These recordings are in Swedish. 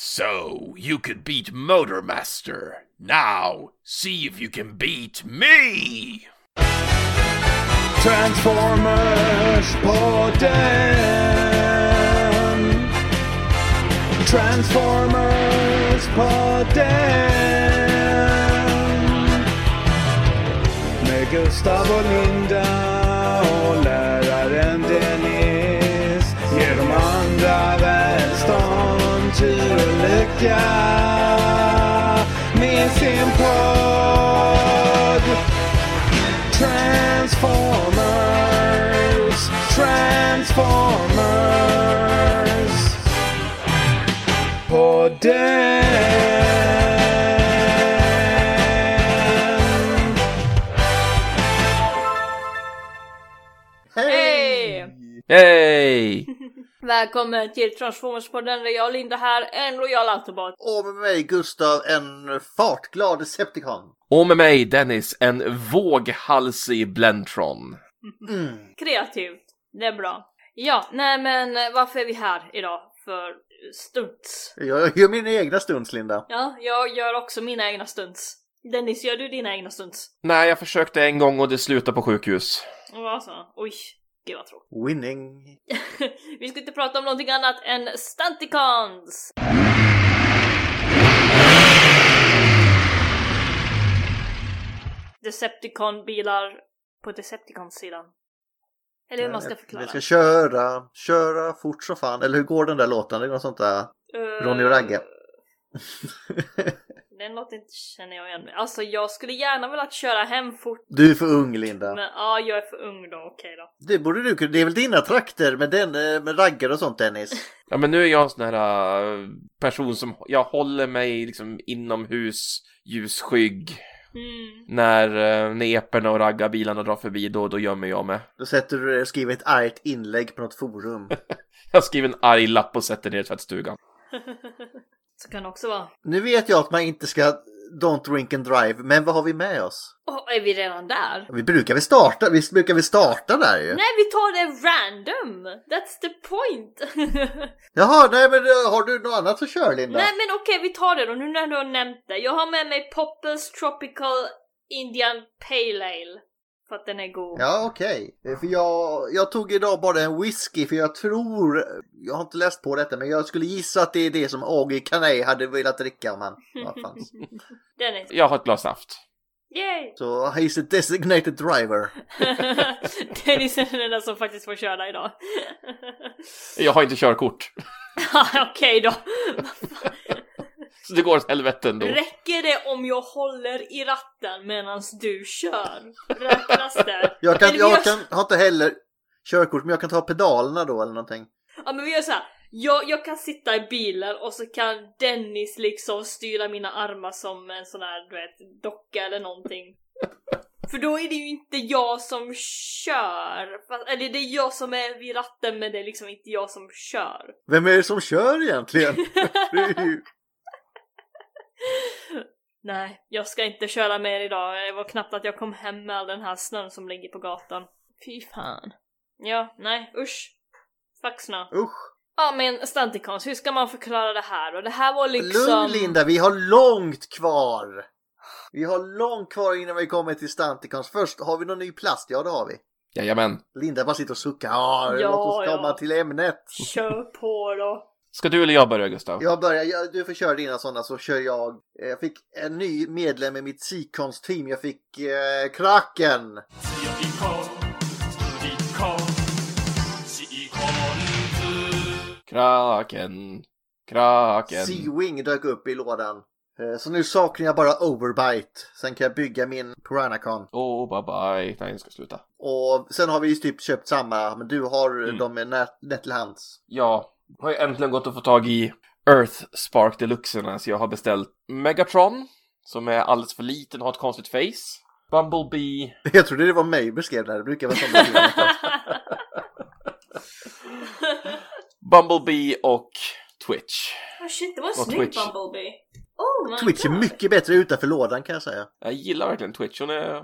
So, you could beat Motormaster. Now, see if you can beat me! Transformers-podden Transformers-podden Med Gustav och Linda tur och lycka med sin podd Transformers, Transformers Podden Hej! Välkommen till Transformers-podden där jag och Linda här, en lojal autobot. Och med mig Gustav, en fartglad Decepticon. Och med mig Dennis, en våghalsig Blentron. Mm. Kreativt, det är bra. Ja, nej men varför är vi här idag? För stunts. Jag gör mina egna stunts, Linda. Ja, jag gör också mina egna stunts. Dennis, gör du dina egna stunts? Nej, jag försökte en gång och det slutade på sjukhus. Alltså, oj, gud vad tråkigt. Winning. vi ska inte prata om någonting annat än Stunticons! Decepticon-bilar på Decepticons-sidan. Eller hur man ska förklara. Vi ska köra, köra fort som fan. Eller hur går den där låten? Det är något sånt där. Eh, Ronny och Ragge. Den låten känner jag igen. Alltså jag skulle gärna velat köra hem fort. Du är för ung, Linda. Men ja, jag är för ung då. Okej då. Det borde du kunna. Det är väl dina trakter med, den, eh, med raggar och sånt, Dennis? Ja, men nu är jag en sån här äh, person som, jag håller mig liksom inomhus, ljusskygg. Mm. När äh, neperna och raggarbilarna drar förbi, då, då gömmer jag mig. Då sätter du skriver ett argt inlägg på något forum. Jag skriver en arg lapp och sätter ner i tvättstugan. Så kan det också vara. Nu vet jag att man inte ska Don't drink and drive, men vad har vi med oss? Åh, är vi redan där? Vi brukar väl starta, vi brukar väl starta där ju? Nej, vi tar det random! That's the point! Jaha, nej men eh, har du något annat att köra Linda? Nej men okej, vi tar det då, nu när du har nämnt det. Jag har med mig Poppels Tropical Indian Pale Ale. För att den är god. Ja, okej. Eh, För jag, jag tog idag bara en whisky för jag tror, jag har inte läst på detta, men jag skulle gissa att det är det som Augie Canay hade velat dricka om han fanns. Dennis. Jag har ett glas saft. Yay! Så he's a designated driver. Dennis är den enda som faktiskt får köra idag. Jag har inte körkort. okej då. Så det går åt helvete ändå. Räcker det om jag håller i ratten medan du kör? Räknas det? Jag, kan, jag gör- kan, har inte heller körkort, men jag kan ta pedalerna då eller någonting. Ja men vi gör så här. Jag, jag kan sitta i bilen och så kan Dennis liksom styra mina armar som en sån här, du vet, docka eller någonting. För då är det ju inte jag som kör. Eller det är jag som är vid ratten men det är liksom inte jag som kör. Vem är det som kör egentligen? Det är ju- Nej, jag ska inte köra mer idag. Det var knappt att jag kom hem med all den här snön som ligger på gatan. Fy fan. Ja, nej, usch. Fuck snö. Usch. Ja men Stunticons, hur ska man förklara det här då? Det här var liksom... Lugn Linda, vi har långt kvar. Vi har långt kvar innan vi kommer till Stanticons. Först, har vi någon ny plast? Ja, det har vi. Jajamän. Linda bara sitter och suckar. Ja, Ja, låt oss komma ja. till ämnet. Kör på då. Ska du eller jag börja Gustav? Jag börjar, jag, du får köra dina sådana så kör jag. Eh, Jag fick en ny medlem i mitt team. Jag fick eh, Kraken. Kraken. Kraken. Sea-Wing dök upp i lådan. Eh, Så nu saknar jag bara Overbite. Sen kan jag bygga min Piranacon. Oh, bye bye. Nej, jag ska sluta. Och sen har vi ju typ köpt samma, men du har Mm. dem med nät, nätt till hands. Ja, har jag äntligen gått att få tag i Earth Spark Deluxerna så jag har beställt Megatron som är alldeles för liten och har ett konstigt face. Bumblebee. Jag trodde det var mig du beskrev det här, det brukar vara sådana. Bumblebee och Twitch. Ah shit, det var en Och snygg Twitch. Bumblebee. Oh my Twitch är God. mycket bättre utanför lådan kan jag säga. Jag gillar verkligen Twitch. Hon är,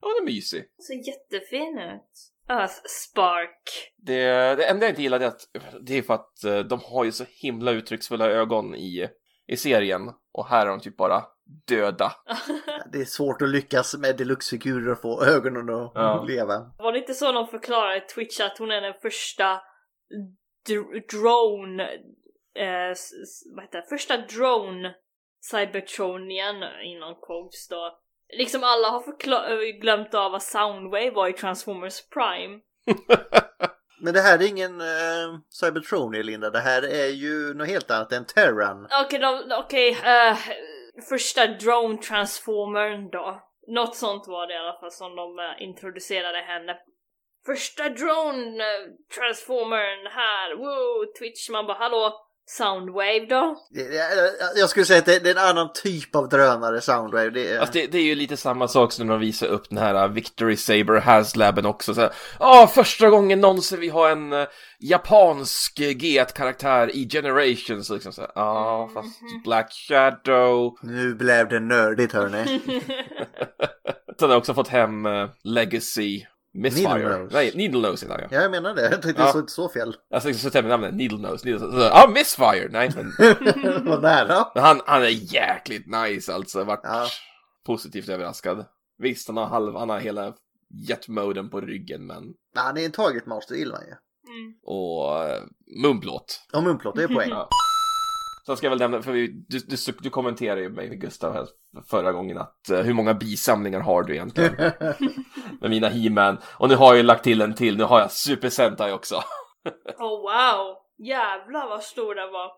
hon är mysig. Ser jättefin ut. Earth Spark. Det, det enda jag inte gillar är att det är för att eh, de har ju så himla uttrycksfulla ögon i, i serien och här är de typ bara döda. Det är svårt att lyckas med deluxefigurer och få ögonen att Ja. leva. Var det inte så de förklarade i Twitch att hon är den första dr- drone, eh, vad heter det, första drone cybertronian inom quotes då. Liksom alla har eh, glömt av vad Soundwave var i Transformers Prime. Men det här är ingen uh, Cybertronian, Linda. Det här är ju något helt annat än Terran. Okej, de- okej, eh, första drone transformern då. Något sånt var det i alla fall som de eh, introducerade henne. Första drone eh, transformern här, wow, Twitch, man bara hallå, Soundwave då? Jag skulle säga att det det är en annan typ av drönare, Soundwave. Det är... Alltså det, det är ju lite samma sak som när de visar upp den här uh, Victory Saber Haslaben också. Så här, ah, första gången någonsin vi har en uh, japansk uh, G1-karaktär i Generations. Liksom så här, ah, fast Black Shadow. Nu blev det nördigt hörni. Sen har jag också fått hem uh, Legacy Needle Nose. Nej, Needle Nose heter han ja. Ja, jag menar det. Jag tyckte Ja. det såg inte så fel. Jag tänkte så med namnet Needle Nose. Needle Nose. Ja, ah, Missfire! Nej, men, Vad nära. men han, han är jäkligt nice alltså. Vart Ja. positivt överraskad. Visst, han har, halv, han har hela jetmoden på ryggen, men... Nej, han är en target master, gillar man ju. Mm. Och uh, munplåt. Och munplåt, det är poäng. Ja. Sen ska jag väl nämna, för vi, du, du, du kommenterade ju mig Gustav här förra gången att eh, hur många bisamlingar har du egentligen med mina He-Man? Och nu har jag ju lagt till en till, nu har jag Super Sentai också. Oh wow! Jävlar vad stor den var!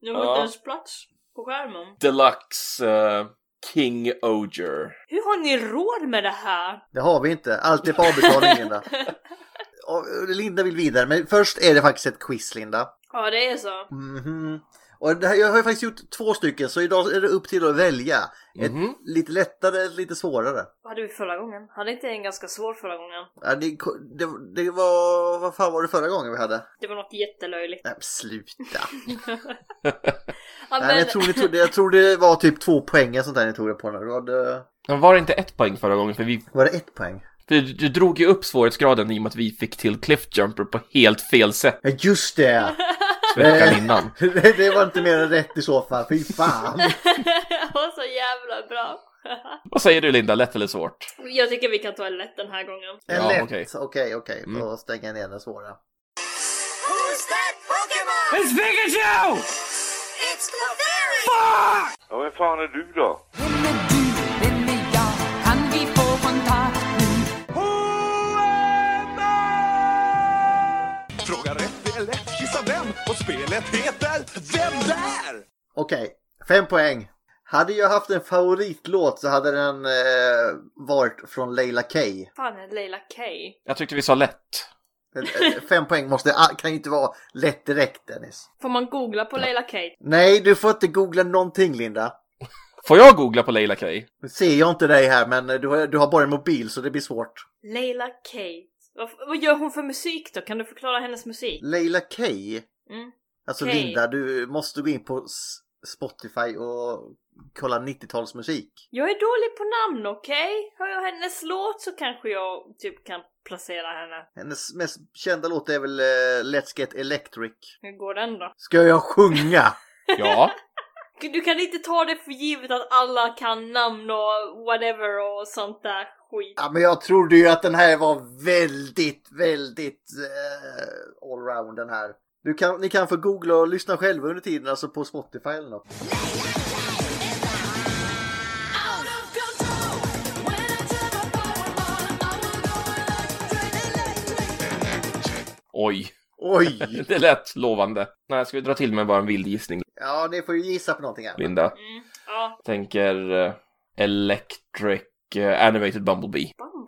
Nu har Ja. inte ens plats på skärmen. Deluxe eh, King Oger. Hur har ni råd med det här? Det har vi inte. Allt är på avbetalning, Linda. Linda vill vidare, men först är det faktiskt ett quiz, Linda. Ja, det är så. Mhm. Och det här, jag har faktiskt gjort två stycken, så idag är det upp till att välja. Ett Mhm. lite lättare, ett lite svårare. Vad hade vi förra gången? Hade inte en ganska svår förra gången? Ja, det, det, det var... Vad fan var det förra gången vi hade? Det var något jättelöjligt. Nej, sluta. Ja, Nej, men jag, tror ni tog, jag tror det var typ två poäng eller sånt där ni tog det på nu. Det Var det, Men var det inte ett poäng förra gången? För, vi, var det ett poäng? du, du drog ju upp svårighetsgraden i och med att vi fick till Cliffjumper på helt fel sätt Ja, just det! veckan innan. det! Var inte mer än rätt i så fall. Fy fan! det var så jävla bra. Vad säger du Linda, lätt eller svårt? Jag tycker vi kan ta en lätt den här gången. En Ja, lätt. okej. Okej, okej. Mm. Då stänger jag ner den svåra. Who's that Pokemon? It's Pikachu! It's Clefairy! Ja, vem fan är du då? Och spelet heter Vem där? Okej, fem poäng. Hade jag haft en favoritlåt så hade den eh, varit från Leila K. Fan är Leila K? Jag tyckte vi sa lätt. Eh, Fem poäng måste, ah, kan ju inte vara lätt direkt Dennis. Får man googla på Leila K? Nej, du får inte googla någonting Linda. Får jag googla på Leila K? Nu ser jag inte dig här men du har, du har bara en mobil så det blir svårt. Leila K. Vad, vad gör hon för musik då? Kan du förklara hennes musik? Leila K. Mm. Alltså K. Linda, du måste gå in på Spotify och kolla 90-talsmusik. Jag är dålig på namn, okej? Hör jag hennes låt så kanske jag typ kan placera henne. Hennes mest kända låt är väl eh, Let's Get Electric. Hur går den då? Ska jag sjunga? Ja. Du kan inte ta det för givet att alla kan namn och whatever och sånt där skit. Ja, men jag trodde ju att den här var väldigt, väldigt eh, allround den här. Du kan, ni kan få googla och lyssna själva under tiden, alltså på Spotify eller något. Oj. Oj! Det lät lovande. Nej, ska vi dra till med bara en vild gissning, Ja, ni får ju gissa på någonting här. Linda? Mm. Ja, Tänker uh, Electric eh, Animated Bumblebee. Bumblebee.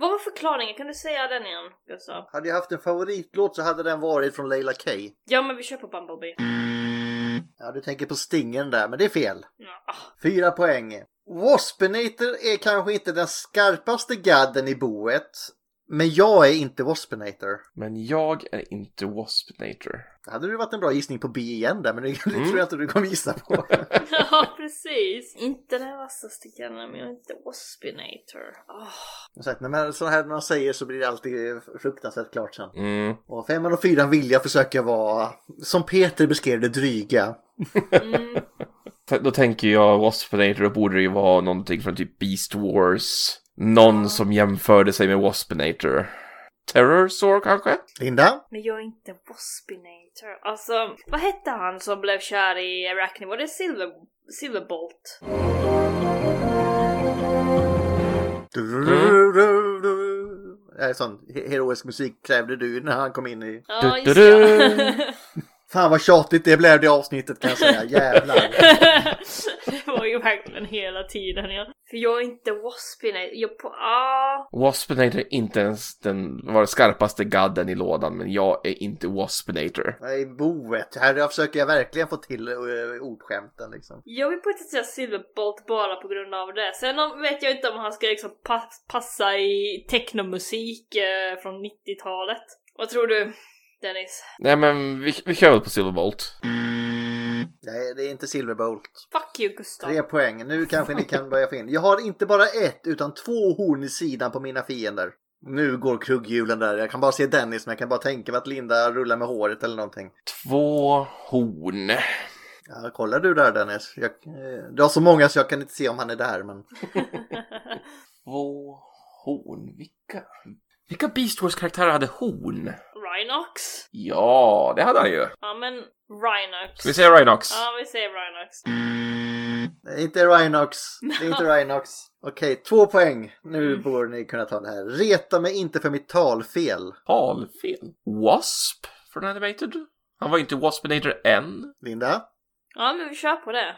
Vad var förklaringen? Kan du säga den igen, Gustav? Hade jag haft en favoritlåt så hade den varit från Leila K. Ja, men vi kör på Bumblebee. Ja, du tänker på stingen där, men det är fel. Ja. Fyra poäng. Waspinator är kanske inte den skarpaste gadden i boet. Men jag är inte Waspinator. Men jag är inte Waspinator. Det hade ju varit en bra gissning på B igen där, men det, det tror jag inte du kommer gissa på. ja, precis. Inte den vassaste kannen, men jag är inte Waspinator. Åh. Som sagt, när så här när man säger så blir det alltid fruktansvärt klart sen. Mm. Och femman och fyran vill jag försöka vara, som Peter beskrev det, dryga. Mm. Då tänker jag Waspinator, då borde det ju vara någonting från typ Beast Wars. Någon som jämförde sig med Waspinator. Terrorsaur kanske? Linda? Men jag är inte Waspinator. Alltså, vad hette han som blev kär i Arachne? Var det Silver... Silverbolt? Du, du, du, du. Det är sån he- heroisk musik krävde du när han kom in i... Ja, just det. Fan vad tjatigt det blev det avsnittet kan jag säga, jävlar. det var ju verkligen hela tiden ja. För jag är inte Waspinator. Jag på... Ah. Waspinator är inte ens den var det skarpaste gadden i lådan, men jag är inte Waspinator. Nej, boet. Här jag försöker jag verkligen få till uh, ordskämten liksom. Jag vill på ett sätt säga Silverbolt bara på grund av det. Sen vet jag inte om han ska liksom pa- passa i technomusik eh, från 90-talet. Vad tror du, Dennis? Nej men vi, vi kör väl på Silverbolt. Nej, det är inte Silverbolt. Fuck you Gustav. Tre poäng. Nu kanske ni kan börja få in. Jag har inte bara ett utan två horn i sidan på mina fiender. Nu går kugghjulen där. Jag kan bara se Dennis men jag kan bara tänka mig att Linda rullar med håret eller någonting. Två horn. Ja, kollar du där Dennis? Jag, eh, du har så många så jag kan inte se om han är där men... Två horn. Vilka? Vilka Beast Wars karaktärer hade horn? Rhinox? Ja, det hade han ju. Ja men Rhinox. Ska vi säga Rhinox? Ja vi säger Rhinox. Det är inte Rhinox. Det är inte Rhinox. Okej, två poäng. Nu borde ni kunna ta det här. Reta mig inte för mitt talfel. Talfel. Wasp från Animated? Han var ju inte Waspinator än. Linda? Ja men vi kör på det.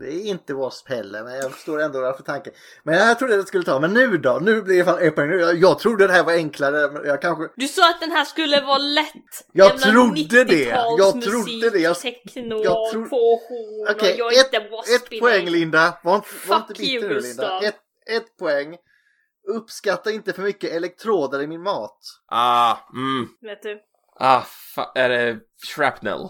Det är inte Wasp heller, men jag förstår ändå varför tanken. Men jag trodde det skulle ta. Men nu då? Nu blir det fan. Nu- Jag, jag trodde det här var enklare. men Jag kanske... Du sa att den här skulle vara lätt. Jag trodde det. Jag 90-talsmusik, trodde det. Jag- Techno, jag tro- två horn Okej, är ett, ett poäng Linda. Var, inte- var inte bitter nu Linda. Ett, ett poäng. Uppskatta inte för mycket elektroder i min mat. Ah, mm. Vet du? Ah, fa- är det Shrapnel?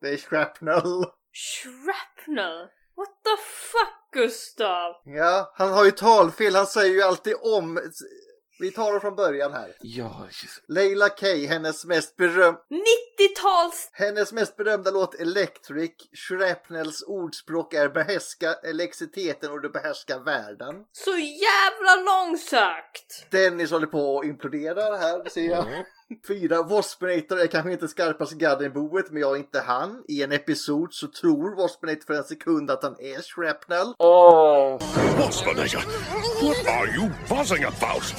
Det är shrapnel. Shrapnel? What the fuck Gustav? Ja, han har ju talfel. Han säger ju alltid om. Vi tar det från början här. Ja, just... Leila K, hennes mest beröm... 90-tals... Hennes mest berömda låt Electric, Shrapnels ordspråk är behärska elektriciteten och du behärskar världen. Så jävla långsökt! Dennis håller på att implodera här, ser jag. Fyra, Waspinator är kanske inte skarpast gadden i boet, men jag är inte han. I en episod så tror Waspinator för en sekund att han är Shrapnel. Åh! Waspinator, what are you buzzing about?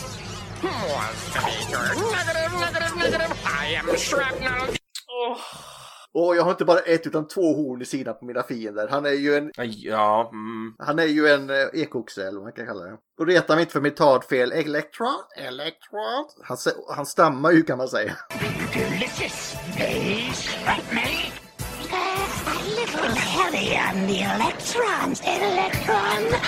Åh, Och jag har inte bara ett utan två horn i sidan på mina fiender. Han är ju en, Ja, mm. han är ju en eh, ekoxe eller vad man kan kalla det. Och reta mig inte för mitt talfel. Electron? Electron? Han, han stammar ju kan man säga. Delicious. They scrap me. Electrons, electron.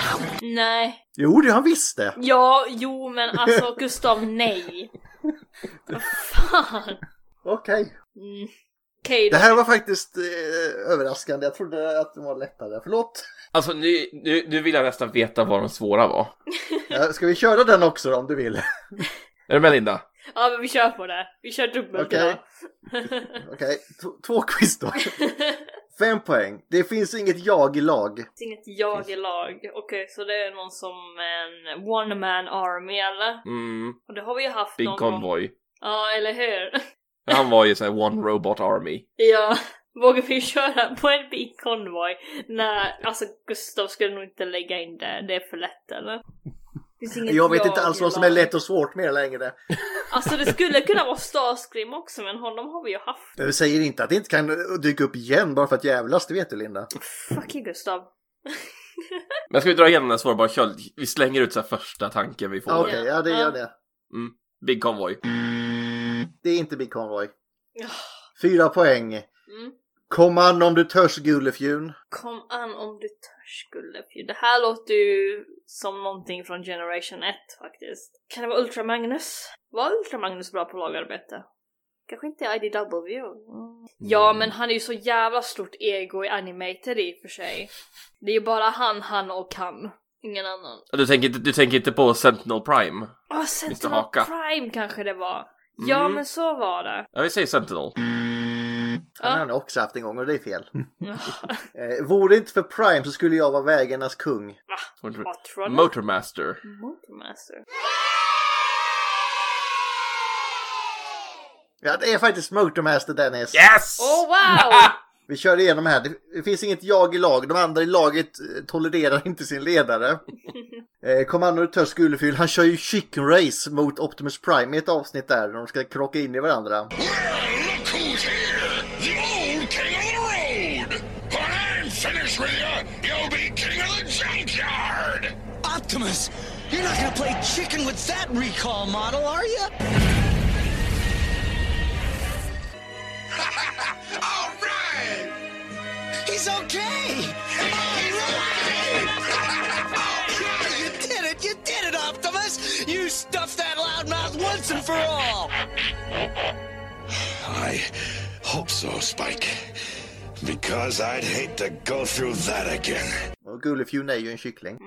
nej. Jo, det han visste. Ja, jo men alltså Gustav, nej. Vad fan? Okej. Mm. Okej Det här var faktiskt eh, överraskande. Jag trodde att det var lättare. Förlåt. Alltså nu, nu, nu vill jag nästan veta vad de svåra var. Ja, ska vi köra den också då, om du vill? Är du med Linda? Ja men vi kör på det. Vi kör dubbelt Okej. Okej, t- två quiz då. Fem poäng. Det finns inget jag i lag. Det är inget jag i lag. Okej, så det är någon som en one man army eller? Mm, Och det har vi ju haft Big någon gång. Convoy. Ja, eller hur? Han var ju såhär One Robot Army. Ja, vågar vi köra på en Big Convoy? Nej, alltså Gustav skulle nog inte lägga in det. Det är för lätt eller? Jag vet inte alls vad som är lätt och svårt mer längre. Alltså det skulle kunna vara Starscream också, men honom har vi ju haft. Du säger inte att det inte kan dyka upp igen bara för att jävlas, det vet du Linda. Fuck you Gustav. Men ska vi dra igenom den svåra bara kör, vi slänger ut så här första tanken vi får. Okej, ja det gör det. Big Convoy. Det är inte Big Convoy. Ja. Fyra poäng. Mm. Kom an om du törs Gullefjun. Kom an om du törs. Skullerfjord. Det här låter ju som någonting från Generation 1 faktiskt. Kan det vara Ultra Magnus? Var Ultra Magnus bra på lagarbete? Kanske inte IDW? Mm. Ja, men han är ju så jävla stort ego i Animated i och för sig. Det är ju bara han, han och han. Ingen annan. Du tänker, inte, du tänker inte på Sentinel Prime? Åh, Sentinel Haka. Prime kanske det var. Ja, Mm. men så var det. Ja, vi säger Sentinel. Han har han också haft en gång och det är fel. eh, vore det inte för Prime så skulle jag vara vägarnas kung. Patron? Motormaster. Motormaster. Ja, det är faktiskt Motormaster Dennis. Yes! Oh wow! Vi kör igenom här. Det- finns inget jag i lag. De andra i laget eh, tolererar inte sin ledare. Eh, Kommando Törs Gullefyll, han kör ju chicken race mot Optimus Prime i ett avsnitt där. De ska krocka in i varandra. Look who's here! The old king of the road! When I'm finished with you, you'll be king of the junkyard! Optimus, you're not gonna play chicken with that recall model, are you? He's okay! you did it! You did it, Optimus! You stuffed that loudmouth once and for all! I hope so, Spike. Because I'd hate to go through that again. Och Gullefjun är ju en kyckling.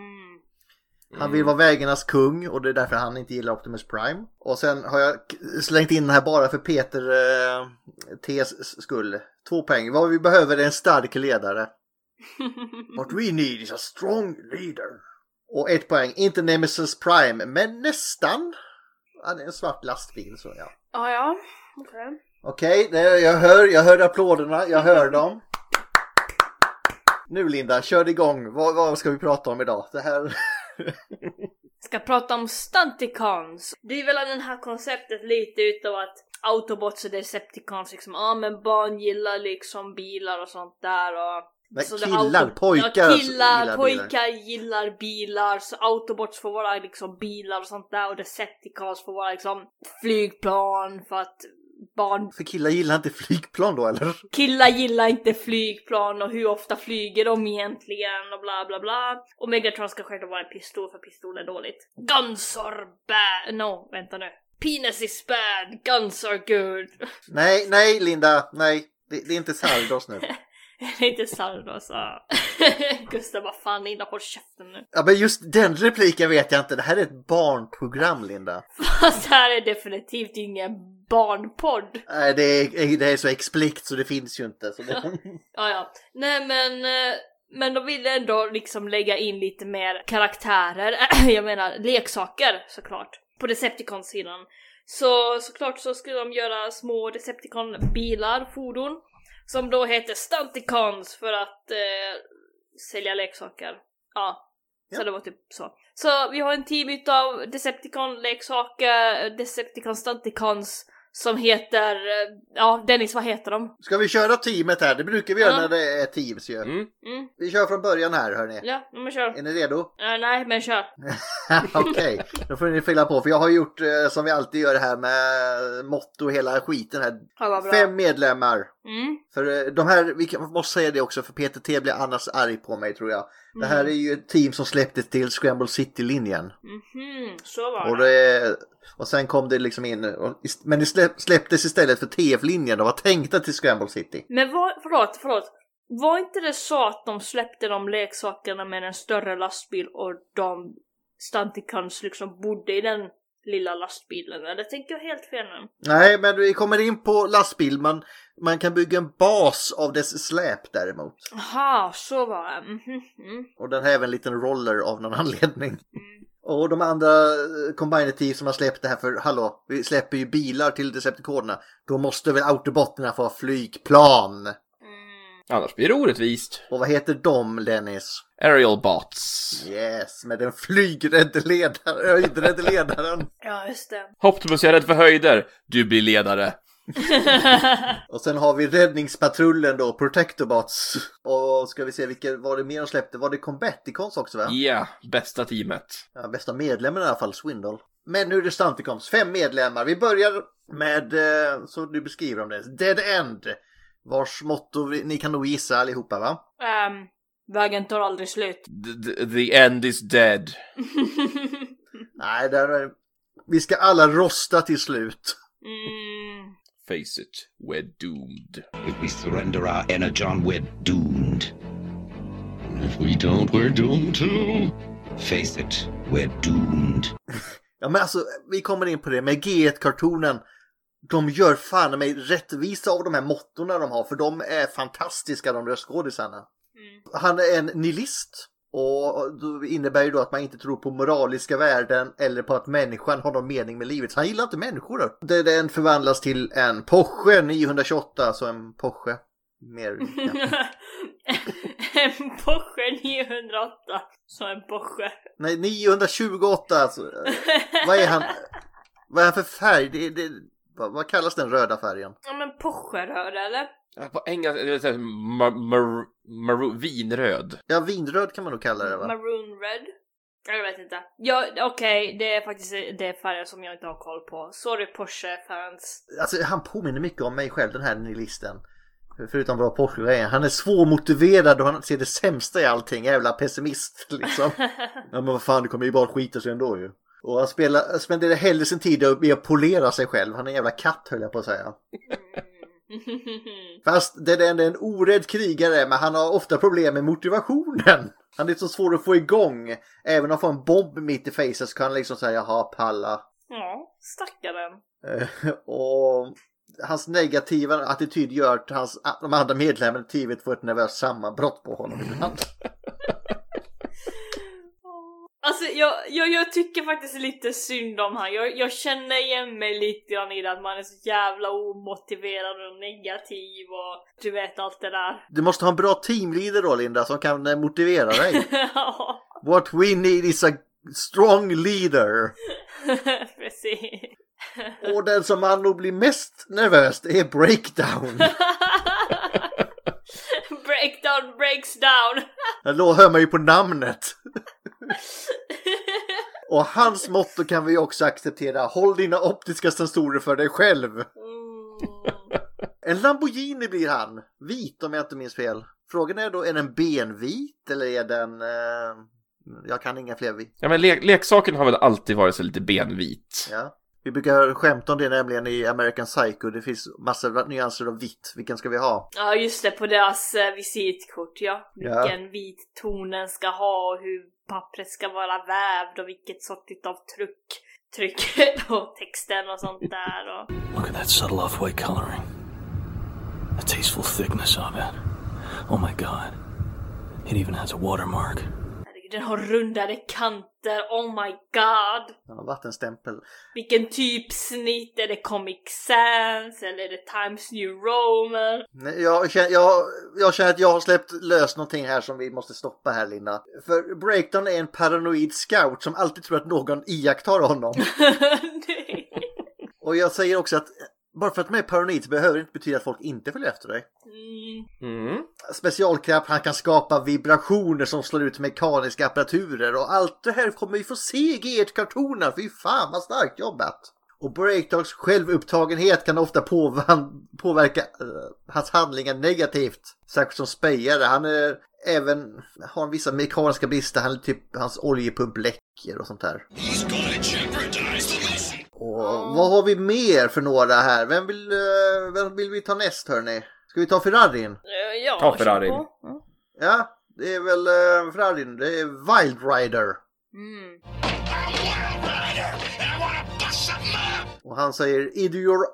Han vill vara vägarnas kung och det är därför han inte gillar Optimus Prime. Och sen har jag slängt in den här bara för Peter eh, T's skull. Två poäng. Vad vi behöver är en stark ledare. What we need is a strong leader. Och ett poäng. Inte Nemesis Prime, men nästan. Ja, det är en svart lastbil så ja. Ah, ja, okej. Okej, det- jag hör, jag hör applåderna, jag hör dem. Nu Linda, kör igång. Vad, vad ska vi prata om idag? Det här... Ska prata om Stunticons. Det är väl det här konceptet lite utav att Autobots och Decepticons liksom, ja ah, men barn gillar liksom bilar och sånt där och Nej, Så killar, auto- pojkar ja, killar, gillar bilar. pojkar gillar bilar, så Autobots får vara liksom bilar och sånt där och Decepticons får vara liksom flygplan för att barn, För killar gillar inte flygplan då eller? killar gillar inte flygplan och hur ofta flyger de egentligen och bla bla bla. Och Megatron ska självklart vara en pistol för pistol är dåligt. Guns are bad, no vänta nu. Penis is bad, guns are good. Nej, nej Linda, nej. Det, det är inte Sardos nu. Det är inte Sardos. ah. Gustav, vad fan Linda, håll käften nu. Ja men just den repliken vet jag inte. Det här är ett barnprogram Linda. Fast det här är definitivt ingen barnpodd. Nej, det är, det är så explikt så det finns ju inte. Så det... Ja, ja. Nej men, eh, men de ville ändå liksom lägga in lite mer karaktärer, jag menar leksaker såklart, på Decepticon-sidan. Så såklart så skulle de göra små Decepticon-bilar, fordon, som då heter Stunticons för att eh, sälja leksaker. Ja, så Ja. det var typ så. Så vi har en team utav Decepticon-leksaker, Decepticon Stunticons, som heter, eh, ja Dennis vad heter de? Ska vi köra teamet här? Det brukar vi göra Ja. när det är teams ju. Mm. Mm, Vi kör från början här hörni. ja, men kör. Är ni redo? Eh, nej, men kör. Okej, då får ni fylla på. För jag har gjort eh, som vi alltid gör här med motto och hela skiten här. Ja. Fem medlemmar. Mm. För eh, de här, vi måste säga det också för Peter T blir annars arg på mig tror jag. Det här är ju ett team som släpptes till Scramble City-linjen. Mhm, så var Och, det. Och sen kom det liksom in, och, men det släpp, släpptes istället för TF-linjen och var tänkta till Scramble City. Men var, förlåt, förlåt. Var inte det så att de släppte de leksakerna med en större lastbil och de Stunticons liksom bodde i den lilla lastbilen? Eller tänker jag helt fel nu? Nej, men vi kommer in på lastbil, man, man kan bygga en bas av dess släp däremot. Aha, så var det. Mm. Och den har även en liten roller av någon anledning. Och de andra eh, Combined Team som har släppt det här för, hallå, vi släpper ju bilar till Decepticonerna. Då måste väl Autobotterna få ha flygplan? Annars blir det orättvist. Och vad heter de, Dennis? Aerial bots. Yes, med den flygrädde ledaren, höjdrädde ledaren. Ja, just det. Optimus, jag är rädd för höjder. Du blir ledare. Och sen har vi räddningspatrullen då, Protectobots. Och ska vi se vilka var det mer de släppte? Var det Combaticons också va? Ja, bästa teamet. Ja, bästa medlemmen i alla fall, Swindle. Men nu är det Stunticons, fem medlemmar. Vi börjar med, eh, så du beskriver om det, Dead End. Vars motto, vi- ni kan nog gissa allihopa va? Ehm, Vägen tar aldrig slut. The, the, the end is dead. Nej, där är... vi ska alla rosta till slut. Mm. Face it, we're doomed. If we surrender our energon, we're doomed. If we don't, we're doomed too. Face it, we're doomed. Ja, men alltså, vi kommer in på det med G1-kartonen. De gör fan mig rättvisa av de här mottorna de har, för de är fantastiska, de röstskådisarna. Han är en nihilist. Och det innebär ju då att man inte tror på moraliska värden eller på att människan har någon mening med livet. Så han gillar inte människor. Då. Den förvandlas till en Porsche 928, alltså en Porsche. Mer, ja. en Porsche 908. Så en Porsche. Nej, 928 alltså. Vad är han? Vad är han för färg? Det, det, vad, vad kallas den röda färgen? Ja men Porsche-röd eller? Ja, På engelska, det vill säga mar, mar, mar, vinröd. Ja, vinröd kan man nog kalla det va? Maroon red? Jag vet inte. Ja, okej, det är faktiskt det färger som jag inte har koll på. Sorry Porsche-fans. Alltså han påminner mycket om mig själv den här nihilisten. Förutom bra Porsche-grejen. Han är svårmotiverad och han ser det sämsta i allting. Jävla pessimist liksom. ja men vad fan det kommer ju bara skita sig ändå ju. Och han spelar, spenderar hellre sin tid med att polera sig själv. Han är en jävla katt höll jag på att säga. Fast det är en orädd krigare men han har ofta problem med motivationen. Han är så svår att få igång. Även om han får en bomb mitt i facet så kan han liksom säga jaha palla. ja, stackaren. Eh, och hans negativa attityd gör att hans, de andra medlemmarna i teamet får ett nervöst sammanbrott på honom ibland. Alltså jag, jag, jag tycker faktiskt lite synd om han. Jag, jag känner igen mig lite grann i det att man är så jävla omotiverad och negativ och du vet allt det där. Du måste ha en bra teamleader då Linda som kan eh, motivera dig. Ja, What we need is a strong leader. precis. Och den som man nog blir mest nervös det är breakdown. Breakdown breaks down. Då hör man ju på namnet. Och hans motto kan vi också acceptera. Håll dina optiska sensorer för dig själv. Mm. En Lamborghini blir han. Vit om jag inte minns fel. Frågan är då, är den benvit eller är den... Eh, jag kan inga fler vit. Ja men le leksaken har väl alltid varit så lite benvit. Ja. Vi brukar skämta om det nämligen i American Psycho. Det finns massor av nyanser av vitt. Vilken ska vi ha? Ja just det, på deras eh, visitkort ja. Ja. Vilken vit ton den ska ha och hur pappret ska vara vävd och vilket sorts av tryck, tryck och texten och sånt där och... Look at that subtle off-white coloring. The tasteful thickness of it. Oh my god. It even has a watermark. Den har rundade kanter, oh my god! Ja, vattenstämpel. Vilken typsnitt, är det Comic Sans eller är det Times New Roman? Nej, Jag känner, jag, jag känner att jag har släppt lös någonting här som vi måste stoppa här Linda. För Breakdown är en paranoid scout som alltid tror att någon iakttar honom. Och jag säger också att bara för att man är paranoid behöver det inte betyda att folk inte följer efter dig. Mm. Mm. Specialkraft, han kan skapa vibrationer som slår ut mekaniska apparaturer och allt det här kommer vi få se i G1-kartonerna. Fy fan vad starkt jobbat! Och Breakdogs självupptagenhet kan ofta påverka eh, hans handlingar negativt. Särskilt som spejare. Han är även, har vissa mekaniska brister. Han är typ, hans oljepump läcker och sånt där. He's gonna jeopardize the mission. Och vad har vi mer för några här? Vem vill, eh, vem vill vi ta näst hörni? Ska vi ta Ferrarin? Eh, Ja, Ta Ferrarin. Ja, det är väl uh, Ferrarin. Det är Wild Rider. Mm. Och han säger either you're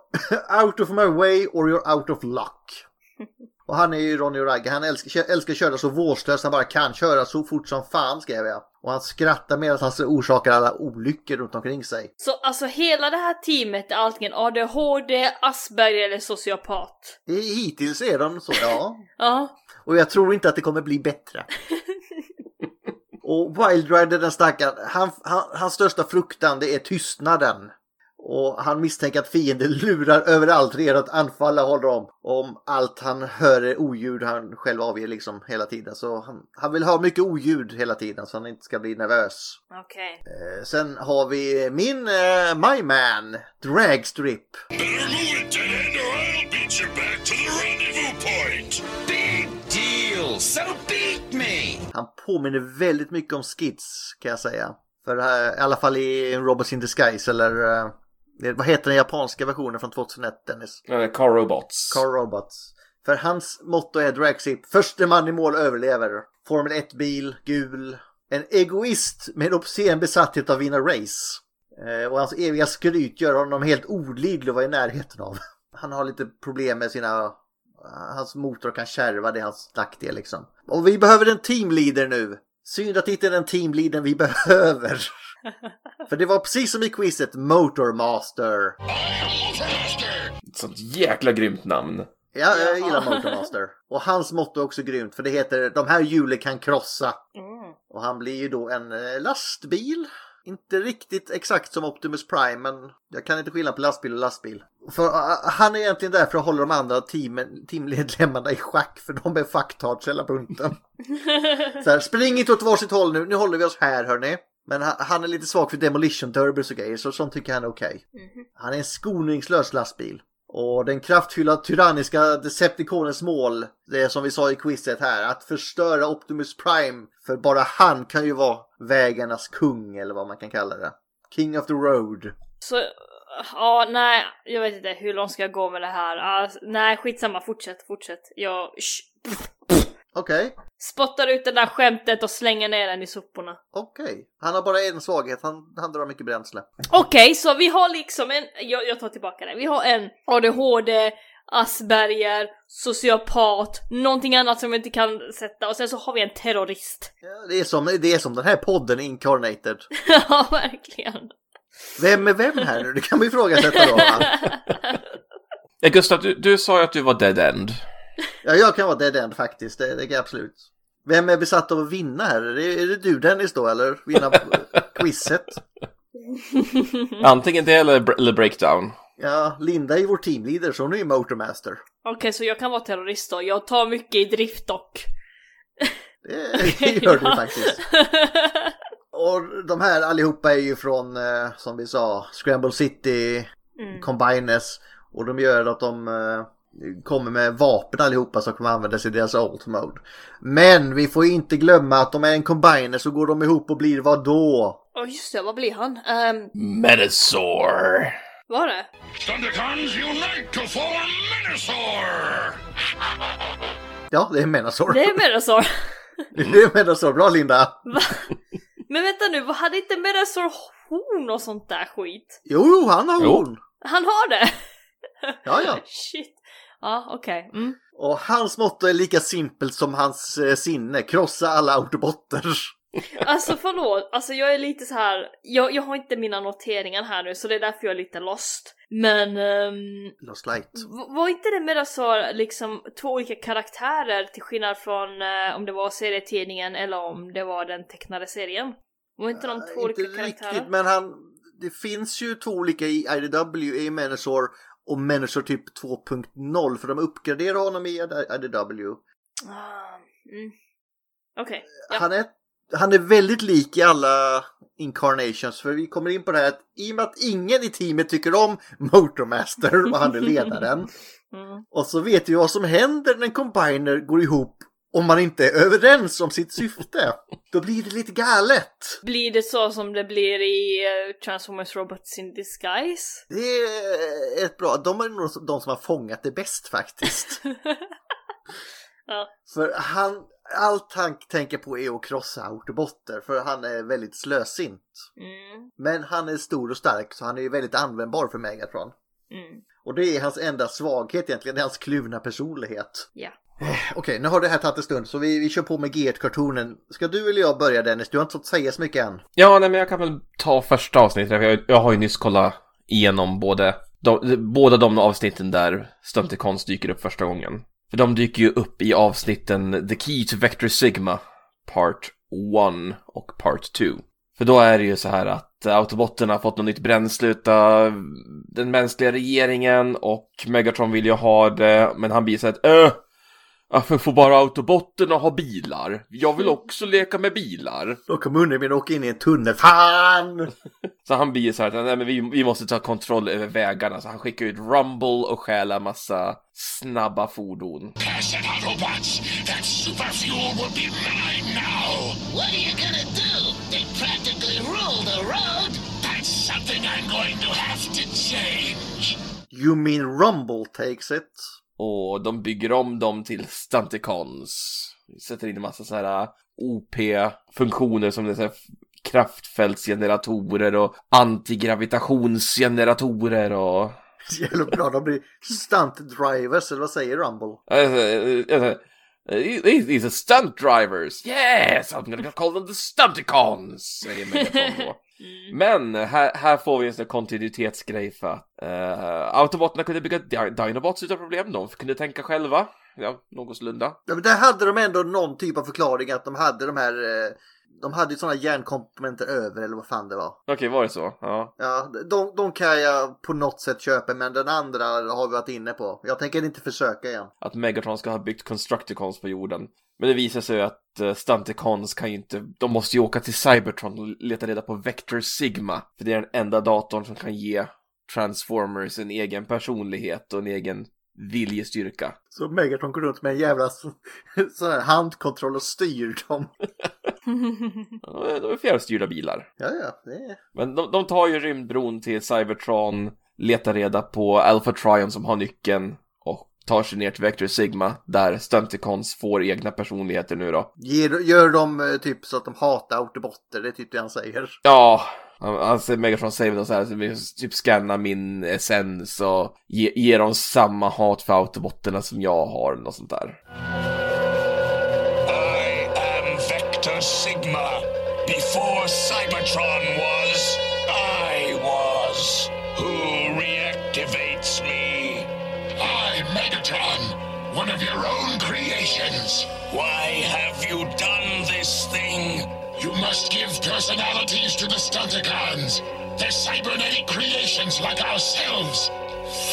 out of my way or you're out of luck. Och han är ju Ronny Ragge. Han älskar, älskar köra så vårdslöst han bara kan. Köra så fort som fan skrev jag. Och han skrattar medan han orsakar alla olyckor runt omkring sig. Så alltså hela det här teamet är antingen ADHD, Asperger eller sociopat? Hittills är de så, ja. Ja. Och jag tror inte att det kommer bli bättre. Och Wild Rider den stackaren, han, han, hans största fruktan det är tystnaden. Och han misstänker att fienden lurar överallt redan att anfalla honom. Om allt han hör är oljud han själv avger liksom hela tiden. Så han, han vill ha mycket oljud hela tiden så han inte ska bli nervös. Okej. Eh, sen har vi min, eh, my man, Dragstrip. Han påminner väldigt mycket om Skids kan jag säga. För det här, i alla fall i Robots in Disguise eller eh, vad heter den japanska versionen från 2001 Dennis? Eh, Car Robots. Car Robots. För hans motto är Dragship, förste man i mål överlever. Formel 1-bil, gul. En egoist med obscen besatthet av att vinna race. Eh, och hans eviga skryt gör honom helt olidlig att vara i närheten av. Han har lite problem med sina... Hans motor kan kärva, det är hans nackdel liksom. Och vi behöver en teamleader nu. Synd att det inte är den teamleadern vi behöver. För det var precis som i quizet Motormaster. Sånt jäkla grymt namn. Ja, jag gillar Motormaster. Och hans motto är också grymt för det heter De här hjulen kan krossa. Och han blir ju då en eh, lastbil. Inte riktigt exakt som Optimus Prime men jag kan inte skilja på lastbil och lastbil. För uh, han är egentligen där för att hålla de andra teamen, teammedlemmarna i schack för de är fucktards hela bunten. Så här, spring inte åt varsitt håll nu, nu håller vi oss här hörni. Men han, han är lite svag för demolition turbos och grejer så sånt tycker han är okej. Han är en skoningslös lastbil. Och den kraftfulla tyranniska Decepticonens mål, det är som vi sa i quizet här, att förstöra Optimus Prime. För bara han kan ju vara vägarnas kung eller vad man kan kalla det. King of the road. Så, ja, nej, jag vet inte hur långt ska jag gå med det här. Ah, nej, skitsamma, fortsätt, fortsätt. Jag sh, Okej, spottar ut det där skämtet och slänger ner den i soporna. okej. Han har bara en svaghet, han, han drar mycket bränsle. Okej, så vi har liksom en, jag, jag tar tillbaka det, vi har en ADHD, Asperger, sociopat, någonting annat som vi inte kan sätta och sen så har vi en terrorist. Ja, det, är som, det är som den här podden Incarnated. ja, verkligen. Vem är vem här nu? Det kan man ju ifrågasätta då. Eh, Gustav, du, du sa ju att du var dead end. Ja, jag kan vara dead end faktiskt, det, det kan jag absolut. Vem är besatt av att vinna här? Är det, är det du Dennis då eller? Vinna quizet? Antingen det eller, eller breakdown. Ja, Linda är vår teamleader så hon är ju motormaster. Okej, så jag kan vara terrorist då. Jag tar mycket i drift dock. Det gör du faktiskt. Och de här allihopa är ju från, eh, som vi sa, Scramble City, Mm. Combiners. Och de gör att de eh, kommer med vapen allihopa som kommer användas i deras Alt Mode. Men vi får inte glömma att de är en Combiner så går de ihop och blir vad då? Åh just det, vad blir han? Um, Metasaur. var det? Thundercons unite to form Minosaur! Ja, det är Menasor. Det är Metasaur. Det är Menasor. Bra Linda! Va? Men vänta nu, vad hade inte Metasaur horn och sånt där skit? Jo, han har Jo. horn. Han har det? Ja, ja. Shit. Ja, okej. Mm. Och hans motto är lika simpelt som hans eh, sinne. Krossa alla autobotter. Alltså förlåt, alltså jag är lite så här. Jag, jag har inte mina noteringar här nu så det är därför jag är lite lost. Men um, Lost light. var inte det Metasaur liksom två olika karaktärer till skillnad från eh, om det var serietidningen eller om det var den tecknade serien? Var inte de två olika Inte karaktärer? riktigt, men han... Det finns ju två olika i IDW, i Menasor och Menasor typ 2.0 för de uppgraderar honom i IDW. Ah, mm. Okej, ja. Han, är, han är väldigt lik i alla incarnations för vi kommer in på det här att i och med att ingen i teamet tycker om Motormaster och han är ledaren Mm. och så vet vi vad som händer när en combiner går ihop om man inte är överens om sitt syfte. Då blir det lite galet. Blir det så som det blir i eh, Transformers Robots in Disguise? Det är ett bra, de är nog de som har fångat det bäst faktiskt. Ja. För han, allt han tänker på är att krossa autobotter för han är väldigt slösint. Mm. Men han är stor och stark så han är ju väldigt användbar för Megatron. Mm. Och det är hans enda svaghet egentligen, det är hans kluvna personlighet. Ja. Okej, nu har det här tagit en stund så vi, vi kör på med G1-kartonen. Ska du eller jag börja Dennis? Du har inte fått säga så mycket än. Ja, nej, men jag kan väl ta första avsnittet. Jag, jag har ju nyss kollat igenom både, de, båda de avsnitten där Stunticons dyker upp första gången. För de dyker ju upp i avsnitten The Key to Vector Sigma, Part 1 och Part 2. För då är det ju så här att Autobotten har fått något nytt bränsle utav den mänskliga regeringen och Megatron vill ju ha det, men han blir så att öh, Varför får bara autobotterna ha bilar? Jag vill också leka med bilar. Då kommer Undermin åka in i en tunnel. Fan! Så han blir så här, nej men vi, vi måste ta kontroll över vägarna. Så han skickar ut Rumble och stjäla massa snabba fordon. Pass it, Autobots! That super fuel will be mine now! What are you gonna do? Change! You mean Rumble takes it? Och de bygger om dem till Stunticons. Sätter in en massa så här OP-funktioner som det är så här kraftfältsgeneratorer och antigravitationsgeneratorer och... Jävla bra, de blir stunt drivers, eller vad säger Rumble? These are stunt drivers! Yes! I'm gonna call them the Stunticons! Säger Megatron då. Men här, här får vi en sån kontinuitetsgrej för att uh, Autobotterna kunde bygga di- Dinobots utan problem. De kunde tänka själva. Ja, någorlunda. Ja, men där hade de ändå någon typ av förklaring att de hade de här... eh, De hade ju sådana hjärnkomponenter över eller vad fan det var. Okej, var det så? Ja. Ja, de, de kan jag på något sätt köpa men den andra har vi varit inne på. Jag tänker inte försöka igen. Att Megatron ska ha byggt Constructicons på jorden. Men det visar sig ju att uh, Stunticons kan ju inte, de måste ju åka till Cybertron och leta reda på Vector Sigma. För det är den enda datorn som kan ge Transformers en egen personlighet och en egen viljestyrka. Så Megatron går runt med en jävla så- här handkontroll och styr dem. Ja, De är fjärrstyrda bilar. Ja, ja, det är... Men de, de tar ju rymdbron till Cybertron, letar reda på Alpha Trion som har nyckeln och tar sig ner till Vector Sigma där Stunticons får egna personligheter nu då. Ger, gör de eh, typ så att de hatar autobotter, det är typ det han säger. Ja, han säger Megatron säger väl så här, vi typ scanna min essens och ge, ge dem samma hat för autobotterna som jag har, något sånt där. I am Vector Sigma. Before Cybertron was, I was. Who reactivates me? I, Megatron, one of your own creations. Why have you done this thing? You must give personalities to the Stunticons. They're cybernetic creations like ourselves.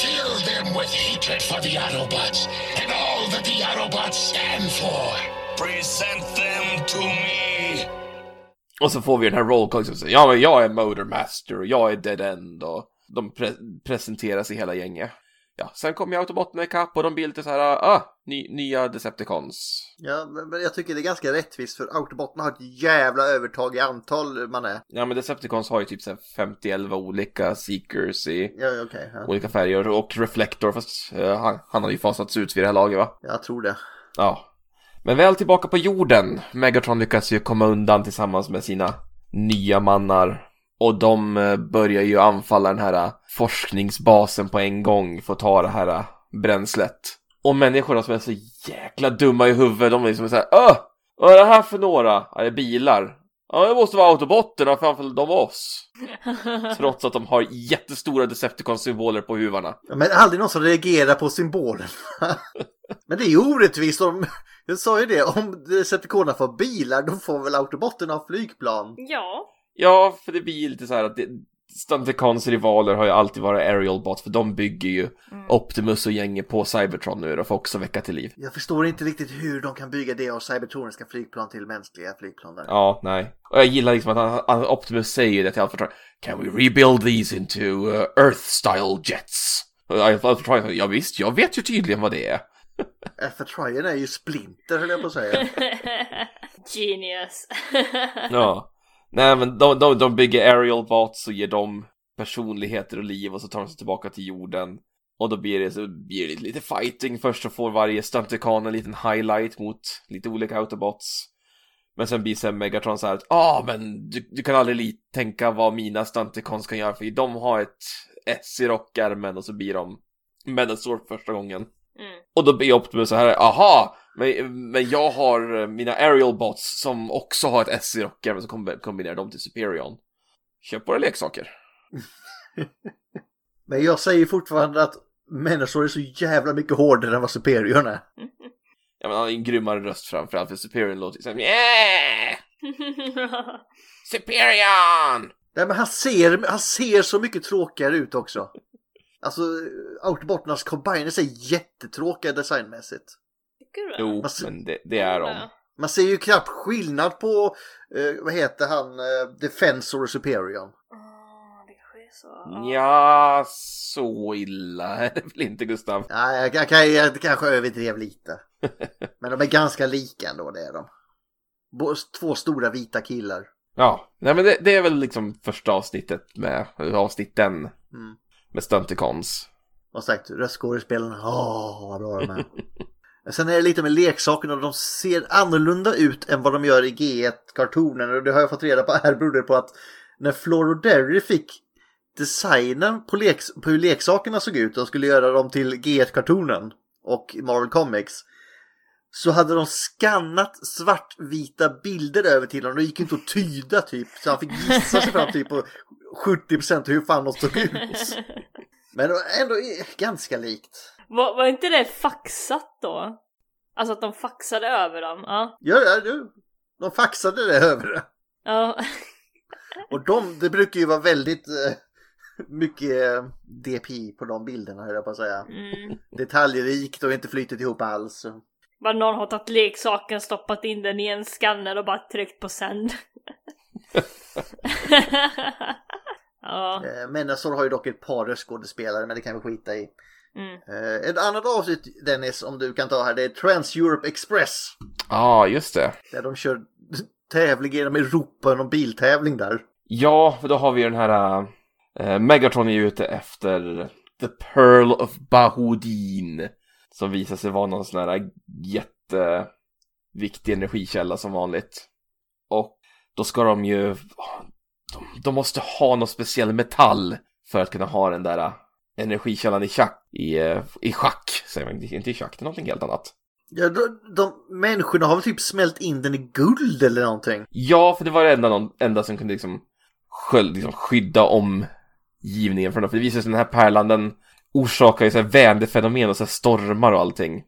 Fill them with hatred for the Autobots and all that the Autobots stand for. Present them to me. Så får vi den här rollcall som säger ja men jag är Motormaster och jag är Dead End och de pre- presenteras i hela gänget. Ja, sen kommer ju autobotterna ikapp och de blir lite så här, ah, ny, nya Decepticons. Ja, men jag tycker det är ganska rättvist för autobotterna har ett jävla övertag i antal man är. Ja men Decepticons har ju typ så här 50-11 olika Seekers i Ja, okej. ja. olika färger och Reflector fast eh, han, han har ju fasats ut vid det här laget va? Jag tror det. Ja. Men väl tillbaka på jorden. Megatron lyckas ju komma undan tillsammans med sina nya mannar. Och de eh, börjar ju anfalla den här eh, forskningsbasen på en gång för att ta det här eh, bränslet. Och människorna som är så jäkla dumma i huvudet, de är liksom såhär Öh! Vad är det här för några? Ja, det är bilar. Ja, det måste vara autobotterna för anfaller de oss. Trots att de har jättestora Decepticon-symboler på huvarna. Ja, Men aldrig någon som reagerar på symbolen. men det är ju orättvist om... Jag sa ju det, om Decepticonerna får bilar då får väl autobotterna ha flygplan. Ja. Ja, för det blir lite så här att det, Stunticons rivaler har ju alltid varit Aerial Bot för de bygger ju Optimus och gänget på Cybertron nu då för också väcka till liv. Jag förstår inte riktigt hur de kan bygga det av cybertroniska flygplan till mänskliga flygplan där. Ja, nej. Och jag gillar liksom att han, Optimus säger det till Alpha Trion. Can we rebuild these into uh, Earth-style jets? Och Alpha Trion säger, ja visst, jag vet ju tydligen vad det är. Alpha Trion är ju Splinter höll jag på att säga. Genius. Ja. Nej men de, de, de bygger aerial bots och ger dem personligheter och liv och så tar de sig tillbaka till jorden. Och då blir det, så blir det lite, fighting. Först så får varje stuntikan en liten highlight mot lite olika autobots. Men sen blir sen Megatron så här att ah men du, du kan aldrig tänka vad mina stunticons kan göra för de har ett S i rockärmen och så blir de Menasor för första gången. Mm. Och då blir Optimus så här, aha, men, men jag har eh, mina aerial bots som också har ett S i rockärmen så komb- kombinerar de till Superion. Köp våra leksaker. Men jag säger fortfarande att Menasor är så jävla mycket hårdare än vad Superiorn är. Ja men han har en grymmare röst framförallt för Superion låter ju såhär yeah! Superion! Nej men han ser, han ser så mycket tråkigare ut också. Alltså Autobotternas combiners är jättetråkiga designmässigt. Tycker du det? Jo, s- men det, det är de. Man ser ju knappt skillnad på, eh, vad heter han, eh, Defensor och Superior. Ah, det kanske är så. Ja, så illa är det väl inte Gustav? Ja, jag, jag, jag, jag kanske överdrev lite. Men de är ganska lika ändå, det är de. Två stora vita killar. Ja, nej men det, det är väl liksom första avsnittet med, avsnitten Mm med Stunticons. Och sagt, röstskådespelarna, åh vad bra de är. Sen är det lite med leksakerna, de ser annorlunda ut än vad de gör i G1-kartonen. Och det har jag fått reda på här berodde på att när Flor och Derry fick designen på, leks- på hur leksakerna såg ut och skulle göra dem till G1-kartonen och Marvel Comics. Så hade de skannat svartvita bilder över till honom. Det gick inte att tyda typ. Så han fick gissa sig fram typ på 70% hur fan de såg ut. Men det var ändå ganska likt. Var, var inte det faxat då? Alltså att de faxade över dem? Ja. Ja, ja, du. De faxade det över det. Ja. Och de, det brukar ju vara väldigt eh, mycket eh, DPI på de bilderna höll jag på att säga. Mm. Detaljrikt och inte flytet ihop alls. Bara någon har tagit leksaken, stoppat in den i en skanner och bara tryckt på sänd. ja. Eh, Menasor har ju dock ett par röstskådespelare men det kan vi skita i. Mm. Eh, ett annat avsnitt Dennis, om du kan ta här, det är Trans-Europe Express. Ja, ah, just det. Där de kör tävling genom Europa, någon biltävling där. Ja, för då har vi den här... Uh, Megatron är ute efter The Pearl of Bahudin. Som visar sig vara någon sån här jätteviktig energikälla som vanligt. Och då ska de ju... De, de måste ha någon speciell metall för att kunna ha den där energikällan i schack. I, i schack, säger man. Inte i schack, det är någonting helt annat. Ja, de, de människorna har väl typ smält in den i guld eller någonting. Ja, för det var det enda, någon, enda som kunde liksom, sköld, liksom skydda omgivningen från det. För det visar sig att den här pärlan, den orsakar ju så här väderfenomen och så här stormar och allting.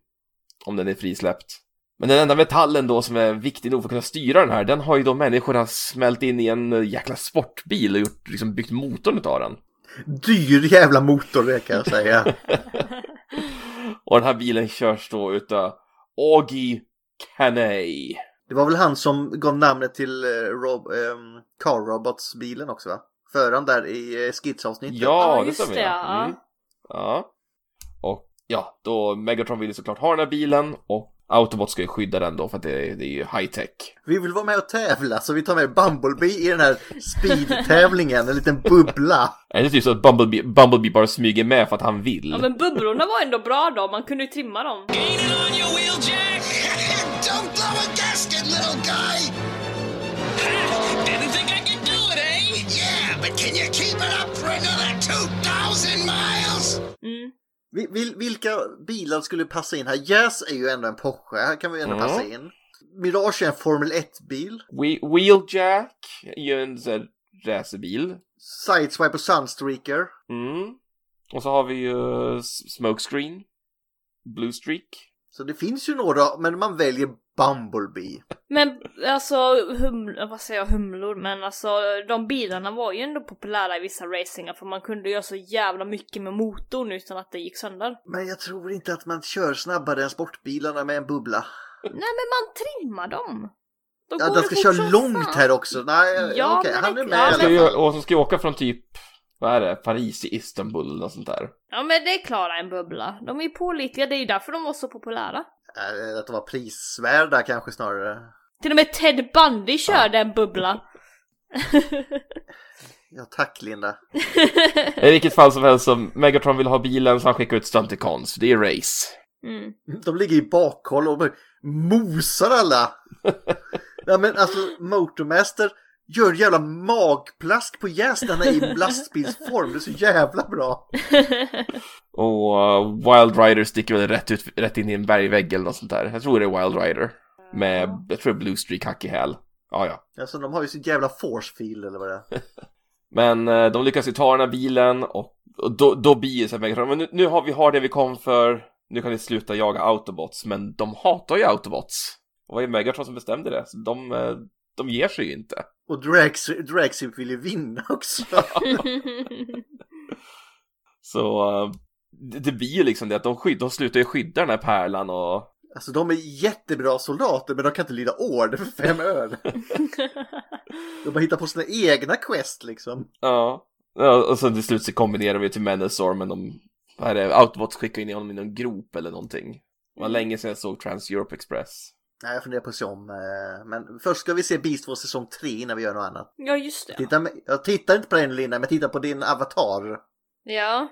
Om den är frisläppt. Men den enda metallen då som är viktig nog för att kunna styra den här, den har ju då människorna smält in i en jäkla sportbil och gjort, liksom byggt motorn utav den. Dyr jävla motor det kan jag säga. Och den här bilen körs då utav Augie Canay. Det var väl han som gav namnet till eh, Rob, ehm, Car Robots-bilen också va? Föraren där i eh, skitsavsnittet. Ja, Ja, det just stämmer. ja. Mm. Ja. Och ja, då Megatron vill ju såklart ha den här bilen och Autobot ska ju skydda den då för att det är, det är ju high tech. Vi vill vara med och tävla så vi tar med Bumblebee i den här speedtävlingen, en liten bubbla. Är det typ så att Bumblebee, Bumblebee bara smyger med för att han vill? ja men bubblorna var ändå bra då, man kunde ju trimma dem. But can you keep it up for another 2,000 miles? Mm. Vi- vil- vilka bilar skulle passa in här? Jazz är ju ändå en Porsche, här kan vi ändå Mm. passa in. Mirage är en Formel 1-bil. We- Wheeljack är ju en racerbil. Sideswipe och Sunstreaker. Mm. Och så har vi ju Smokescreen. Blue Streak. Så det finns ju några, men man väljer Bumblebee. Men alltså, hum, vad säger jag, humlor, men alltså de bilarna var ju ändå populära i vissa racingar för man kunde göra så jävla mycket med motorn utan att det gick sönder. Men jag tror inte att man kör snabbare än sportbilarna med en bubbla. Nej men man trimmar dem! Då Ja, det ska köra långt fan. här också. Nej, Ja, okej, men han är med ja, i Ska alla ju, och så ska vi åka från typ, vad är det, Paris till Istanbul eller något sånt där. Ja men det klarar en bubbla. De är pålitliga, det är ju därför de var så populära. Äh, Att de var prisvärda kanske snarare. Till och med Ted Bundy körde en bubbla. Ja, tack Linda. I vilket fall som helst, som Megatron vill ha bilen så han skickar ut Stunticons. Det är race. Mm. De ligger i bakhåll och mosar alla. ja, men alltså Motormaster gör jävla magplask på jästarna i lastbilsform. Det är så jävla bra. Och uh, Wild Rider sticker väl rätt, ut, rätt in i en bergvägg eller något sånt där. Jag tror det är Wild Rider. Med, jag tror det är Blue Streak hack i häl. Ja, ja. Alltså de har ju så jävla force field eller vad det är. Men eh, de lyckas ju ta den här bilen och, och då, då blir det så men nu, nu har vi har det vi kom för, nu kan ni sluta jaga Autobots, men de hatar ju Autobots. Och vad är Megatron som bestämde det? Så de, eh, de ger sig ju inte. Och Drax, Draxip vill ju vinna också. Så eh, det, det blir ju liksom det att de, skydd, de slutar ju skydda den här pärlan och Alltså de är jättebra soldater men de kan inte lyda order för fem öre. de bara hittar på sina egna quest liksom. Ja. ja och sen till slut så kombinerar vi till Menasor men de, vad är det, Autobots skickar in honom i någon grop eller någonting. Det var länge sedan jag såg Trans-Europe Express. Nej, jag funderar på att se om. eh, Men först ska vi se Beast Wars säsong 3 innan vi gör något annat. Ja, just det. Titta, jag tittar inte på den Linda, men jag tittar på din avatar. Ja.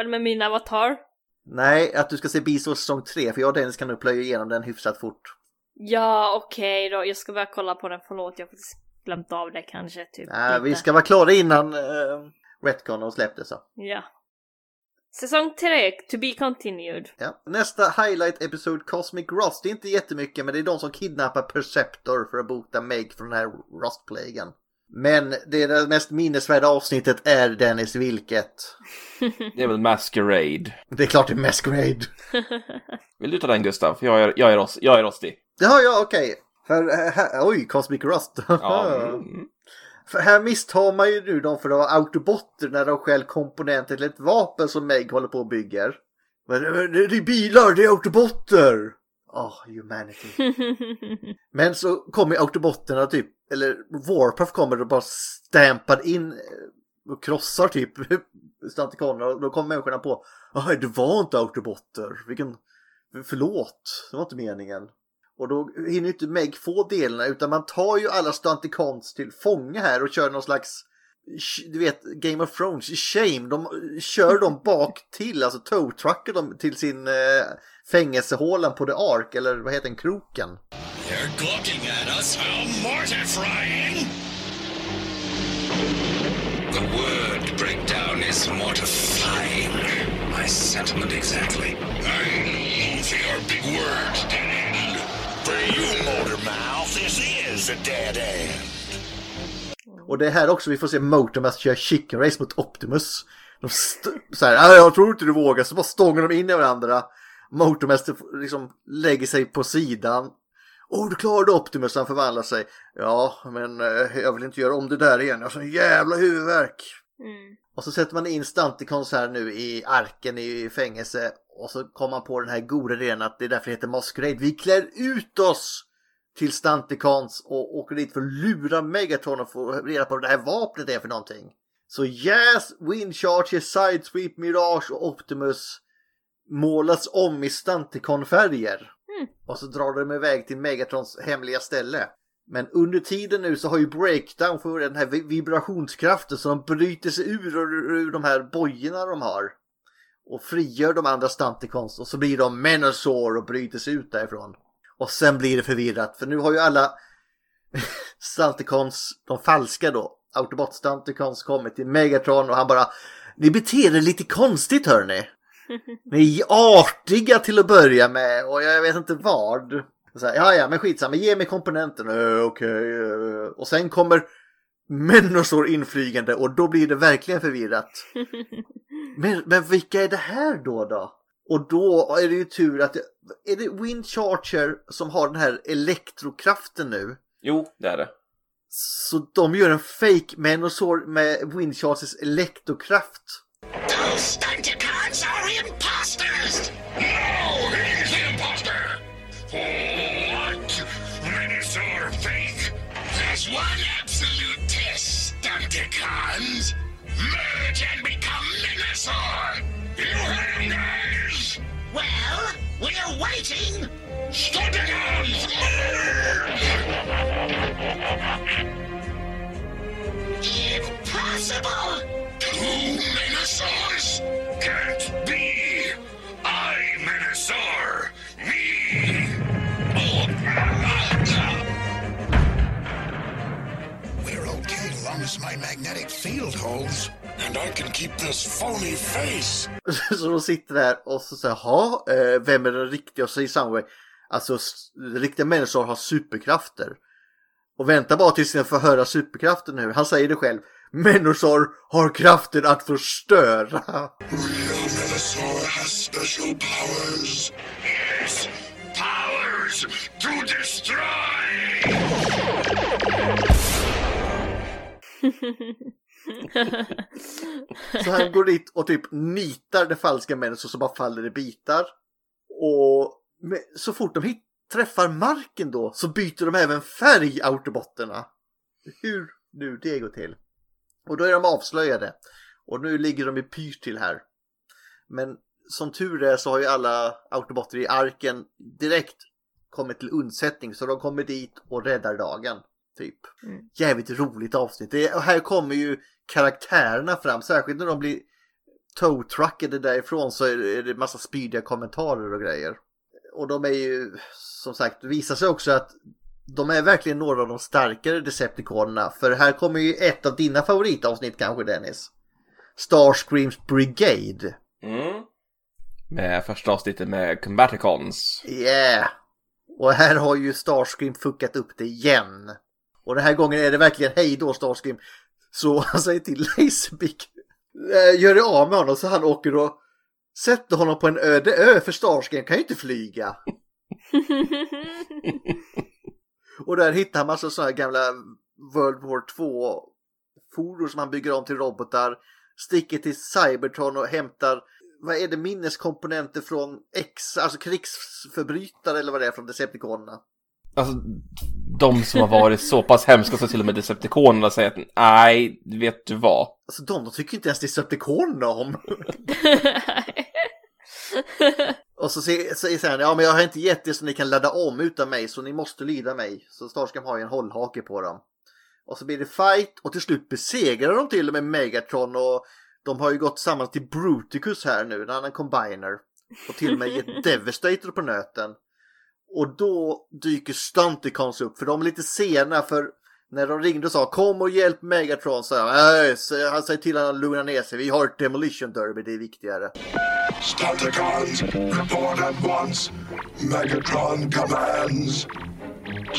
Vad är det med min avatar? Nej, att du ska se Beast säsong 3, för jag och Dennis kan nog plöja igenom den hyfsat fort. Ja, okej då. Jag ska börja kolla på den. Förlåt, jag har faktiskt glömt av det kanske. Typ Nej, vi ska vara klara innan uh, Retcon och släppte så. Ja. Säsong 3, to be continued. Ja. Nästa highlight episod Cosmic Rust. Det är inte jättemycket, men det är de som kidnappar Perceptor för att bota Meg från den här Rust-plagen. Men det, det mest minnesvärda avsnittet är Dennis vilket? Det är väl Masquerade. Det är klart det är Masquerade. Vill du ta den Gustav? Jag är, jag är, rost, jag är rostig. Ja, ja, okej. För, eh, här, oj, Cosmic Rust. Ja, mm. För här misstar man ju nu dem för att vara autobotter när de stjäl komponenter till ett vapen som Meg håller på och bygger. Men det, det, är bilar, det är autobotter! Oh, humanity. Men så kommer autobotterna typ, eller Warpath kommer och bara stampar in eh, och krossar typ stantikonerna och då kommer människorna på Jaha, det var inte autobotter. Vilken... Förlåt, det var inte meningen. Och då hinner inte Meg få delarna utan man tar ju alla Stanticons till fånga här och kör någon slags du vet Game of Thrones, shame, de eh, kör dem bak till, alltså tow-truckar dem till sin eh, fängelsehålan på The Ark, eller vad heter den, kroken. They're gawking at us. How mortifying! The word breakdown is mortifying. My sentiment exactly. I loathe your big words, dead end. For you, Motormouth, this is a dead end. Och det är här också vi får se Motormass köra chicken race mot Optimus. De så här, ah, jag tror inte du vågar, så bara stångar de in i varandra. Motormaster liksom lägger sig på sidan. Åh, du klarade Optimus, han förvandlar sig. Ja, men eh, jag vill inte göra om det där igen, jag har sån jävla huvudvärk. Mm. Och så sätter man in Stunticons här nu i arken i fängelse. Och så kommer man på den här goda idén att det är därför det heter Masquerade. Vi klär ut oss till Stunticons och åker dit för att lura Megatron och få reda på vad det här vapnet är för någonting. Så Jazz, Windcharger, Sidesweep, Mirage och Optimus målas om i och så drar de iväg till Megatrons hemliga ställe. Men under tiden nu så har ju Breakdown för den här vibrationskraften så de bryter sig ur, ur, ur de här bojorna de har. Och frigör de andra Stunticons och så blir de Menosaur och bryter sig ut därifrån. Och sen blir det förvirrat för nu har ju alla Stunticons, de falska då, Autobot Stunticons kommit till Megatron och han bara Ni beter er lite konstigt hörni. Ni är artiga till att börja med och jag vet inte vad. Så här, ja, ja, men skitsamma, ge mig komponenten. Uh, Okej. eh. Och sen kommer Menasor inflygande och då blir det verkligen förvirrat. Men, men vilka är det här då då? Och då är det ju tur att det, är det Windcharger som har den här elektrokraften nu? Jo, det är det. Så de gör en fake Menasor med Windchargers elektrokraft. Those Minosaur! You heard him, guys! Well, we're waiting! Stunticons, merge! Impossible! Two Minosaurs? Can't be! I, Minosaur! Me! We're okay as long as my magnetic field holds. And I can keep this phony face. Så de sitter där och så säger jaha, eh, vem är den riktiga? Och säger Soundwave, alltså riktiga människor har superkrafter. Och vänta bara tills ni får höra superkraften nu. Han säger det själv. Människor har kraften att förstöra. Real Minosaur has special powers. Yes, powers to destroy! Så han går dit och typ nitar det falska människor som bara faller i bitar. Och så fort de hit, träffar marken då så byter de även färg, autobotterna. Hur nu det går till. Och då är de avslöjade. Och nu ligger de i pyrt till här. Men som tur är så har ju alla autobotter i arken direkt kommit till undsättning så de kommer dit och räddar dagen. Typ. Mm. Jävligt roligt avsnitt. Det, och här kommer ju karaktärerna fram, särskilt när de blir tow-truckade därifrån så är det- massa spydiga kommentarer och grejer. Och de är ju, som sagt, visar sig också att de är verkligen några av de starkare Decepticonerna. För här kommer ju ett av dina favoritavsnitt kanske Dennis. Starscreams Brigade. Mm. Med första avsnittet med Combaticons. Yeah! Och här har ju Starscream fuckat upp det igen. Och den här gången är det verkligen hej då Starscream. Så han säger till Laserbeak. eh, Gör dig av med honom så han åker och sätter honom på en öde ö för Starscream kan ju inte flyga. Och där hittar han massa sådana här gamla World War 2 fordon som han bygger om till robotar. Sticker till Cybertron och hämtar, vad är det, minneskomponenter från X, alltså krigsförbrytare eller vad det är från Decepticonerna. Alltså, de som har varit så pass hemska så till och med Decepticonerna säger att nej, vet du vad? Alltså de, de tycker inte ens Decepticonerna om. Och så säger han, ja men jag har inte gett er så ni kan ladda om utan mig så ni måste lyda mig. Så Starscream har ju en hållhake på dem. Och så blir det fight och till slut besegrar de till och med Megatron och de har ju gått samman till Bruticus här nu, en annan combiner. Och till och med gett Devastator på nöten. Och då dyker Stunticons upp för de är lite sena för när de ringde och sa kom och hjälp Megatron så han, äh, så han säger till honom att lugna ner sig, vi har ett demolition derby, det är viktigare. Stunticons, report at once. Megatron commands.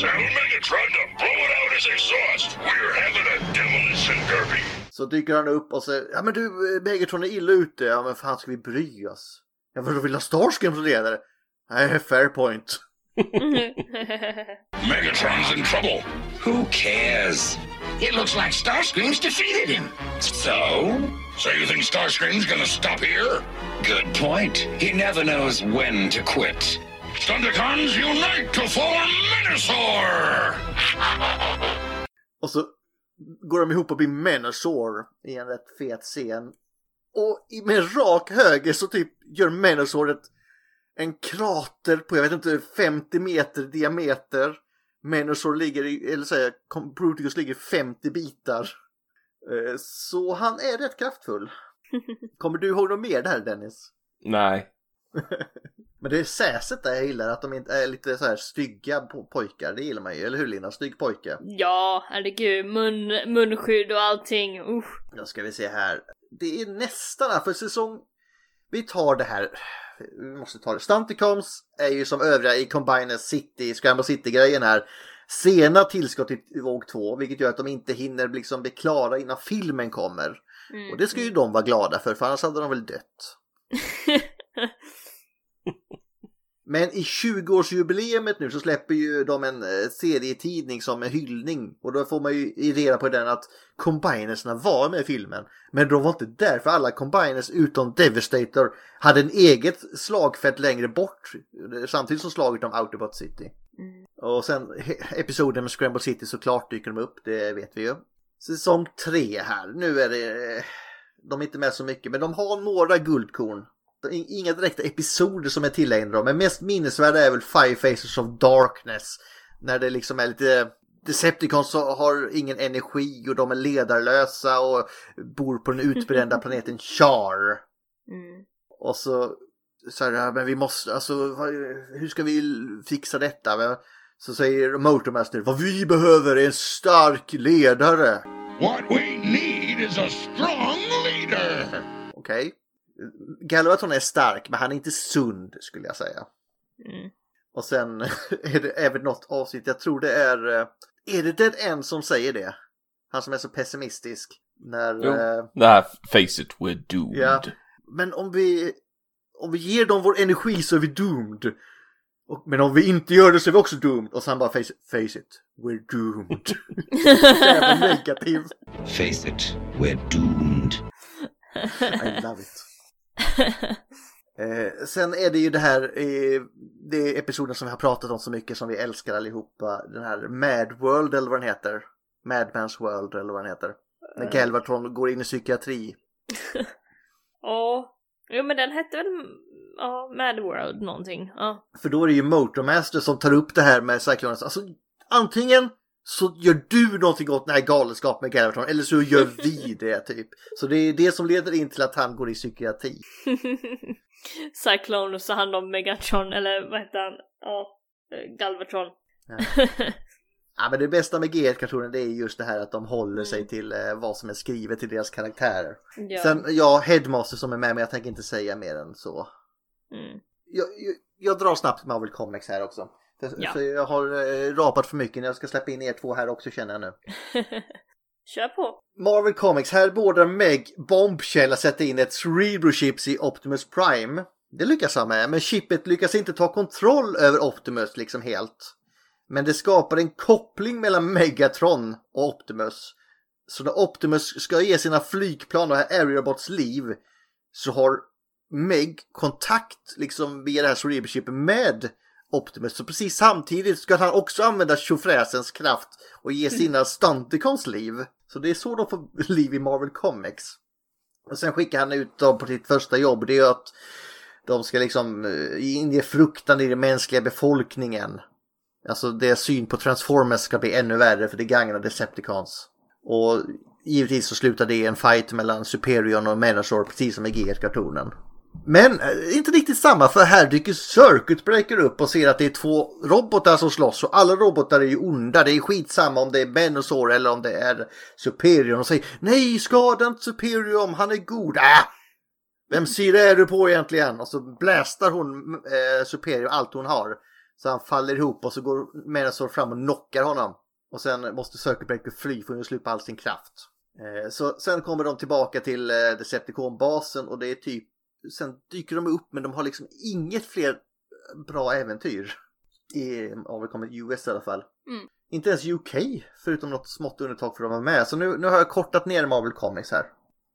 Tell Megatron to blow it out his exhaust. We're having a demolition derby. Så dyker han upp och säger ja men du Megatron är illa ute, ja men fan ska vi bry oss? Ja vadå vill ha Starscream som ledare? Nej, fair point. Megatron's in trouble. Who cares? It looks like Starscream's defeated him. So? So you think Starscream's gonna stop here? Good point. He never knows when to quit. Stunticons unite to form Menasor! Och så går de ihop och blir Menasor i en rätt fet scen. Och med rak höger så typ gör Menasor ett, en krater på, jag vet inte, 50 meter diameter. Menasor ligger i, eller säger Bruticus ligger i 50 bitar. Eh, Så han är rätt kraftfull. Kommer du ihåg något mer där Dennis? Nej. Men det är säset där jag gillar, att de inte är lite så här stygga po- pojkar. Det gillar man ju, eller hur Lina? Snygg pojke. ja, herregud, mun, munskydd och allting. Usch. Då ska vi se här. Det är nästan här för säsong... Vi tar det här. Vi måste ta det. Stunticons är ju som övriga i Combiner City, Scramble City-grejen här. Sena tillskott i våg 2, vilket gör att de inte hinner liksom bli klara innan filmen kommer. Mm. Och det ska ju de vara glada för, för annars hade de väl dött. Men i 20-årsjubileumet nu så släpper ju de en eh, serietidning som en hyllning. Och då får man ju reda på den att combinersna var med i filmen. Men de var inte där för alla combiners utom Devastator hade en eget slagfält längre bort. Samtidigt som slaget om Autobot City. Och sen episoden med Scramble City såklart dyker de upp, det vet vi ju. Säsong 3 här, nu är det... eh, De är inte med så mycket men de har några guldkorn. Det är Inga direkta episoder som är tillägnade dem, men mest minnesvärda är väl Five Faces of Darkness. När det liksom är lite... Decepticons så har ingen energi och de är ledarlösa och bor på den utbrända planeten Char. Mm. Och så, så här, men vi måste, alltså hur ska vi fixa detta? Så säger Motormaster, vad vi behöver är en stark ledare. What we need is a strong leader. Okej. Galvatron är stark, men han är inte sund skulle jag säga. Mm. Och sen är det även något avsnitt, jag tror det är, eh, är det Dead End som säger det? Han som är så pessimistisk. När, Jo. eh, Det här, face it, we're doomed. Ja. Men om vi, om vi ger dem vår energi så är vi doomed. Och, men om vi inte gör det så är vi också doomed. Och sen bara face, face it, we're doomed. Jävla negativ. Face it, we're doomed. I love it. Eh, sen är det ju det här, eh, det är episoden som vi har pratat om så mycket som vi älskar allihopa. Den här Mad World eller vad den heter. Madman's World eller vad den heter. När Eh. Galvatron går in i psykiatri. Ja. Jo men den hette väl, ja, Mad World någonting. Ja. För då är det ju Motormaster som tar upp det här med Cyclones. Alltså antingen så gör du någonting åt den här galenskapen med Galvatron eller så gör vi det typ. Så det är det som leder in till att han går i psykiatri. Cyclonus tar hand om Megatron, eller vad heter han? Ja, eh, Galvatron. Ja, men det bästa med G1-kartonen det är just det här att de håller sig till eh, vad som är skrivet till deras karaktärer. Ja. Sen, ja, Headmaster som är med men jag tänker inte säga mer än så. Mm. Jag, jag, jag drar snabbt Marvel Comics här också. Ja. för jag har eh, rapat för mycket jag ska släppa in er två här också känner jag nu. Kör på. Marvel Comics, här båda Meg Bombshell att sätta in ett Cerebro Chips i Optimus Prime. Det lyckas han med, men chippet lyckas inte ta kontroll över Optimus liksom helt. Men det skapar en koppling mellan Megatron och Optimus. Så när Optimus ska ge sina flygplan och Aerobots liv så har Meg kontakt liksom via det här Cerebro Chipet med Optimus. Så precis samtidigt ska han också använda tjofräsens kraft och ge sina Stunticons liv. Så det är så de får liv i Marvel Comics. Och sen skickar han ut dem på sitt första jobb. Det är att de ska liksom eh, inge fruktan i den mänskliga befolkningen. Alltså deras syn på Transformers ska bli ännu värre för det gagnar Decepticons. Och givetvis så slutar det i en fight mellan Superion och Menasor precis som i G1-kartonen. Men eh, inte riktigt samma för här dyker Circuit Breaker upp och ser att det är två robotar som slåss och alla robotar är ju onda. Det är skitsamma om det är Menosaur eller om det är Superion och säger Nej, skada inte Superion, han är god. Äh! Vem syr är du på egentligen? Och så blästar hon eh, Superior allt hon har. Så han faller ihop och så går Menosaur fram och knockar honom. Och sen måste Circuit Breaker fly för att slut på all sin kraft. Eh, så sen kommer de tillbaka till eh, Decepticon-basen och det är typ Sen dyker de upp men de har liksom inget fler bra äventyr. I, om vi kommer till US i alla fall. Mm. Inte ens UK förutom något smått undantag för att vara med. Så nu, nu har jag kortat ner Marvel Comics här.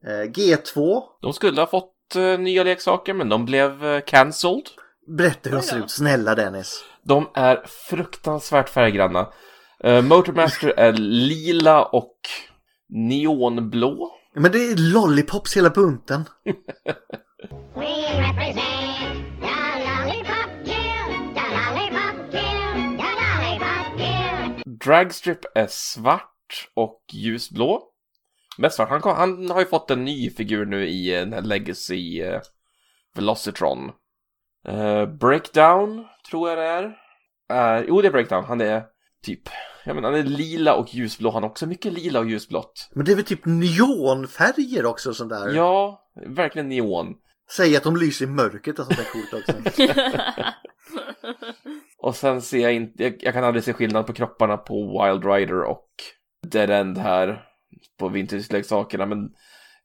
Eh, G2. De skulle ha fått eh, nya leksaker, men de blev eh, cancelled. Berätta hur de ser ut, snälla Dennis. De är fruktansvärt färggranna. Uh, Motormaster är lila och neonblå. Men det är lollipops hela bunten. We represent the Lollipop Guild, the Lollipop Guild, the Lollipop Guild. Dragstrip är svart och ljusblå. Mest svart. Han, han har ju fått en ny figur nu i eh, den här Legacy eh, Velocitron. Eh, Breakdown, tror jag det är. är. Jo, det är Breakdown. Han är typ, ja men han är lila och ljusblå. Han har också mycket lila och ljusblått. Men det är väl typ neonfärger också sånt där. Ja, verkligen neon. Säg att de lyser i mörkret och sånt där coolt också. Och sen ser jag inte, jag, jag kan aldrig se skillnad på kropparna på Wild Rider och Dead End här på vinterleksakerna men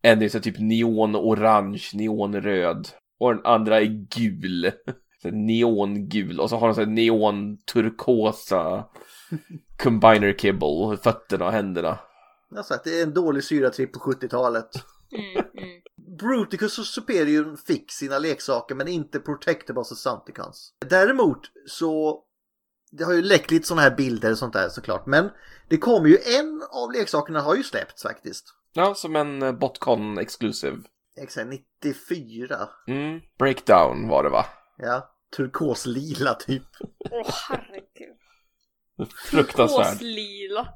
en är så typ neonorange, neonröd och den andra är gul. Neongul och så har de så här neonturkosa combiner kibble, fötterna och händerna. Jag har sagt, det är en dålig syratripp på 70-talet. Mm, mm. Bruticus och Superior fick sina leksaker men inte Protectables och Santicons. Däremot så det har ju läckt lite sådana här bilder och sånt där såklart. Men det kommer ju en av leksakerna har ju släppts faktiskt. Ja, som en eh, Botcon exclusive. Exakt 94. Mm, breakdown var det va? Ja, turkoslila typ. Åh herregud. Fruktansvärd. Lila.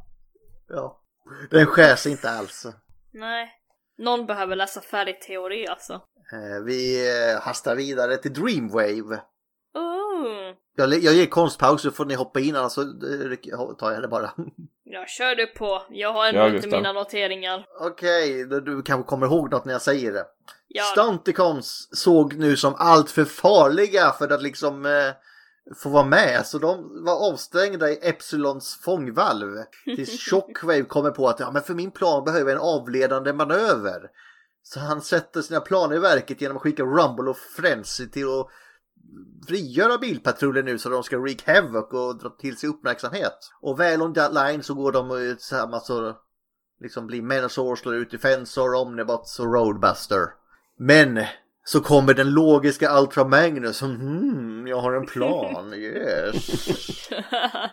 Ja. Den skär sig inte alls. Nej. Någon behöver läsa färgteori alltså. Eh, Vi eh, hastar vidare till Dreamwave. Oh. Jag, jag ger konstpaus så får ni hoppa in annars så eh, tar jag det bara. Jag kör du på. Jag har ändå Ja, inte mina noteringar. Okej, då du kanske kommer ihåg något när jag säger det. Ja. Stunticons såg nu som allt för farliga för att liksom eh, få vara med. Så de var avstängda i Epsilons fångvalv. Tills Shockwave kommer på att ja, men för min plan behöver jag en avledande manöver. Så han sätter sina planer i verket genom att skicka Rumble och Frenzy till att frigöra bilpatrullen nu så de ska wreak havoc och dra till sig uppmärksamhet. Och väl on that line så går de eh, tillsammans och liksom blir Menosaur, slår ut Defensor, Omnibots och Roadbuster. Men Så kommer den logiska Ultra Magnus som hmm, jag har en plan, yes.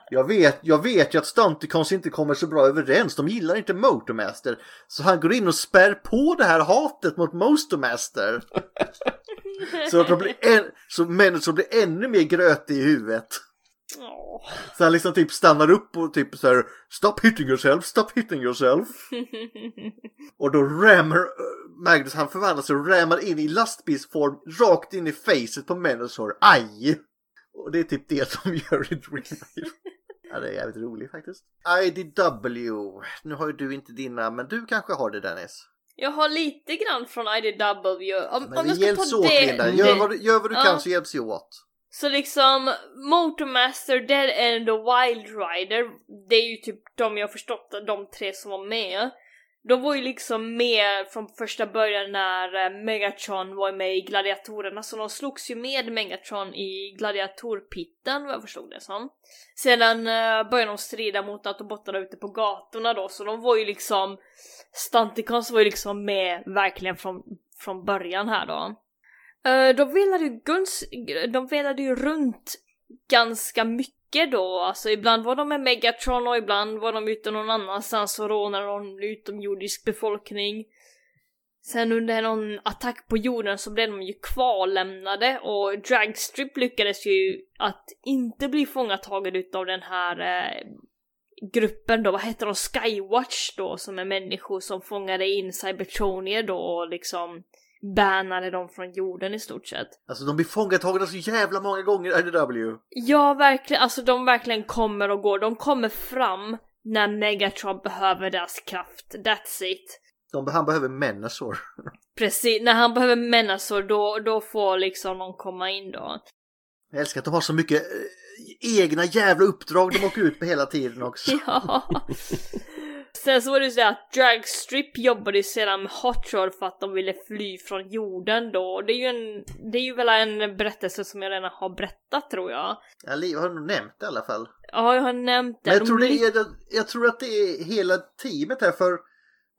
Jag vet, jag vet ju att Stunticons inte kommer så bra överens, de gillar inte Motormaster. Så han går in och spär på det här hatet mot Motormaster. Så att de blir en, så Magnus blir ännu mer grötig i huvudet. Så han liksom typ stannar upp och typ så här Stop hitting yourself, stop hitting yourself. Och då rammar Magnus, han förvandlas och rammar in i lastbilsform rakt in i facet på Menozor. Aj! Och det är typ det som gör det real life. Ja, det är jävligt roligt faktiskt. IDW. Nu har ju du inte dina, men du kanske har det Dennis. Jag har lite grann från IDW. Om, Men om jag ska ta åt det, Linda. Gör vad du, gör vad du Ja. kan så hjälps vi åt. Så liksom Motormaster, Dead End och Wild Rider, det är ju typ de jag förstått, de tre som var med. De var ju liksom med från första början när eh, Megatron var med i Gladiatorerna, så de slogs ju med Megatron i Gladiatorpitten vad jag förstod det som. Sedan eh, började de strida mot Autobottarna ute på gatorna då, så de var ju liksom Stanticons var ju liksom med verkligen från, från början här då. Eh, de velade ju guns, de velade ju runt ganska mycket då, alltså ibland var de med Megatron och ibland var de ute någon annanstans och rånade någon utomjordisk befolkning. Sen under någon attack på jorden så blev de ju kvarlämnade och Dragstrip lyckades ju att inte bli fångatagen utav den här eh, gruppen då, vad heter de, Skywatch då, som är människor som fångade in Cybertronier då och liksom bannade dem från jorden i stort sett. Alltså de blir fångatagna så jävla många gånger IDW. Ja, verkligen, alltså de verkligen kommer och går. De kommer fram när Megatron behöver deras kraft. That's it. De, han behöver Menazor. Precis, när han behöver människor då, då får liksom någon komma in då. Jag älskar att de har så mycket eh, egna jävla uppdrag de åker ut på hela tiden också. Ja. Sen så var det ju så att Dragstrip jobbade ju sedan med Hot Rod för att de ville fly från jorden då. Det är ju en, det är ju väl en berättelse som jag redan har berättat tror jag. Jag li- har nog nämnt det i alla fall. Ja, jag har nämnt det. Men jag De tror, det är, jag, jag tror att det är hela teamet här för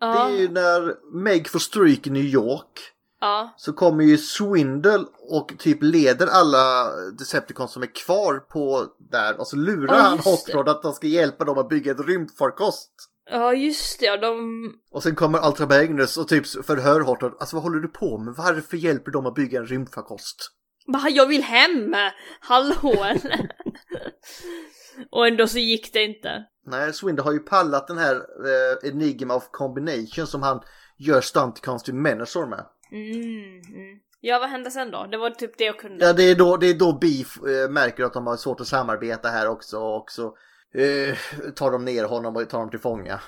Ja. det är ju när Meg får stryk i New York. Ja. Så kommer ju Swindle och typ leder alla Decepticons som är kvar på där och så lurar Ja, han Hot. Rod att de ska hjälpa dem att bygga ett rymdfarkost. Ja, just det. Ja, de... Och sen kommer Ultra Magnus och typ förhör Hot Rod. Alltså vad håller du på med? Varför hjälper de att bygga en rymdfarkost? Bara, jag vill hem! Hallå? Och ändå så gick det inte. Nej, Swindle har ju pallat den här eh, Enigma of Combination som han gör Stunticons till Menazor med. Mm, mm. Ja, vad hände sen då? Det var typ det jag kunde. Ja, det är då, det är då Beef eh, märker att de har svårt att samarbeta här också och så eh, tar de ner honom och tar honom till fånga.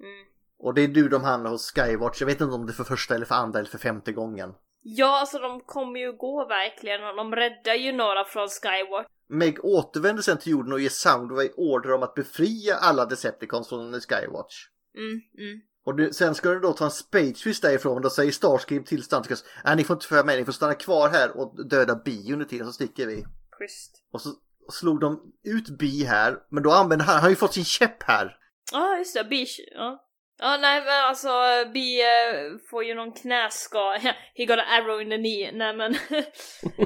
Mm. Och det är du de hamnar hos Skywatch. Jag vet inte om det är för första eller för andra eller för femte gången. Ja, alltså de kommer ju gå verkligen och de räddar ju några från Skywatch. Meg återvänder sen till jorden och ger Soundwave order om att befria alla Decepticons från Skywatch. Mm, mm. Och det, sen ska du då ta en Space Twist därifrån. Då säger Starscream till Stunticons. Nej, ni får inte följa med. Ni får stanna kvar här och döda Bi under tiden så sticker vi. Schysst. Och så slog de ut Bi här. Men då använder han, han har ju fått sin käpp här. Ja, just det. Bish. Ja. Ja, nej men alltså Bi eh, får ju någon knäskada. He got an arrow in the knee. Nej men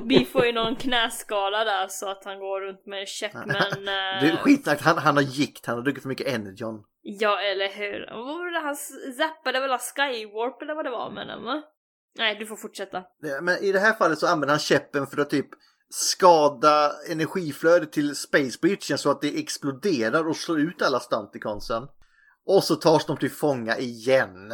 Bi får ju någon knäskada där så att han går runt med en käpp men... eh, Det är skitsnack. Han, han har gikt. Han har druckit för mycket Energon. Ja, eller hur? Vad var det han zappade väl Skywarp eller vad det var med den va? Nej, du får fortsätta. Men i det här fallet så använder han käppen för att typ skada energiflödet till Space Bridgen så att det exploderar och slår ut alla Stunticonsen. Och så tas de till fånga igen.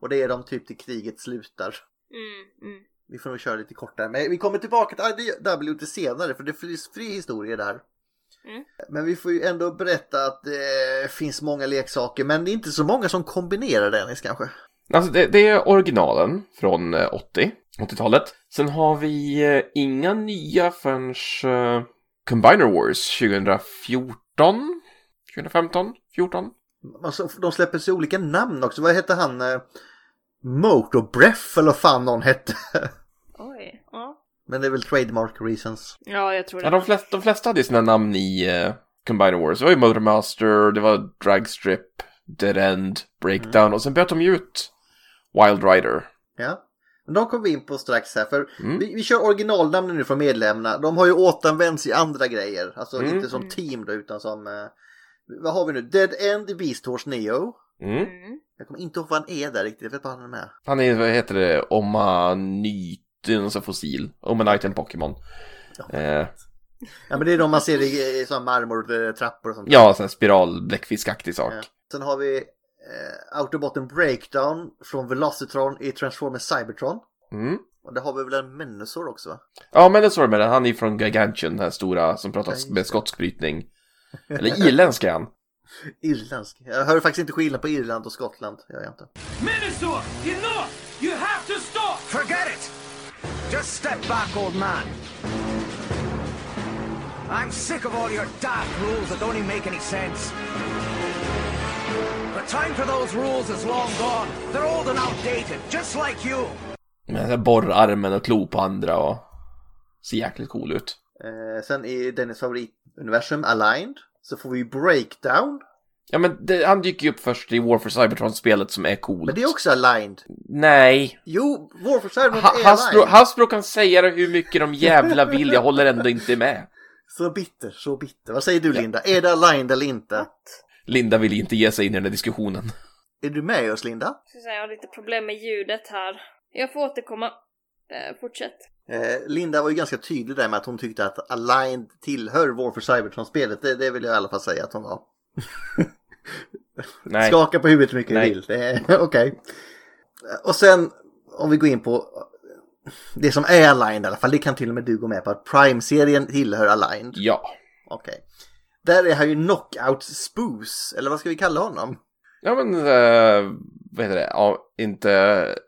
Och det är de typ till kriget slutar. Mm, mm. Vi får nog köra lite kortare. Men vi kommer tillbaka till IDW lite senare för det finns fri historia där. Mm. Men vi får ju ändå berätta att det finns många leksaker men det är inte så många som kombinerar Dennis kanske. Alltså det, det är originalen från eh, 80, 80-talet. Sen har vi eh, inga nya förrän eh, Combiner Wars 2014, 2015, 14. Alltså, de släpper sig olika namn också. Vad hette han? Eh, Motorbreath eller vad fan någon hette. Oj, ja. Men det är väl trademark reasons. Ja, jag tror det. Ja, de, flesta, de flesta hade sina namn i uh, Combiner Wars. Det var ju Motormaster, det var Dragstrip, Dead End, Breakdown och sen bytte de ju ut Wild Rider. Ja. Men de kommer vi in på strax här. För Mm. vi, vi kör originalnamnen nu från medlemmarna. De har ju återanvänts i andra grejer. Alltså Mm. inte som team då utan som... Eh, vad har vi nu? Dead End, Beast Horse, Neo. Mm. Jag kommer inte ihåg vad han är där riktigt. Jag vet bara han är med. Han är, vad heter det, Omanyten, alltså fossil. Omanite en Pokémon. Eh, Ja men det är de man ser i, i sådana marmortrappor och sånt. ja, sån här spiral bläckfiskaktig sak. Ja. Sen har vi eh, Autobotten Breakdown från Velocitron i Transformers Cybertron. Mm. Och det har vi väl en Menusor också va? Ja, men det står det med den. Han är från Gigantion, den här stora som pratar Ja, med skotsk brytning. Eller irländsk är han. Irländsk. Jag hör faktiskt inte skillnad på Irland och Skottland. Jag gör inte. Minosaur, enough! You have to stop! Forget it! Just step back, old man. I'm sick of all your daft rules that don't even make any sense. The time for those rules is long gone. They're old and outdated, just like you. Här borrarmen och klo på andra och ser jäkligt cool ut. Eh, sen i Dennis favorituniversum Aligned så får vi Breakdown. Ja, men det, han dyker ju upp först i War for Cybertron-spelet som är coolt. Men det är också Aligned. Nej. Jo, War for Cybertron Ha, är Hasbro, Aligned. Hasbro kan säga det hur mycket de jävla vill, jag håller ändå inte med. Så bitter, så bitter. Vad säger du Linda? Är det Aligned eller inte? Linda vill inte ge sig in i den här diskussionen. Är du med oss Linda? Jag har lite problem med ljudet här. Jag får återkomma. Eh, fortsätt. Eh, Linda var ju ganska tydlig där med att hon tyckte att Aligned tillhör War for Cybertron-spelet. Det, det vill jag i alla fall säga att hon var. Nej. Skaka på huvudet hur mycket Nej. du vill. Okej. Och sen om vi går in på det som är Aligned i alla fall. Det kan till och med du gå med på att Prime-serien tillhör Aligned. Ja. Okej. Där är han ju Knockout Spoos. Eller vad ska vi kalla honom? Ja, men eh, vad heter det? Ja, inte...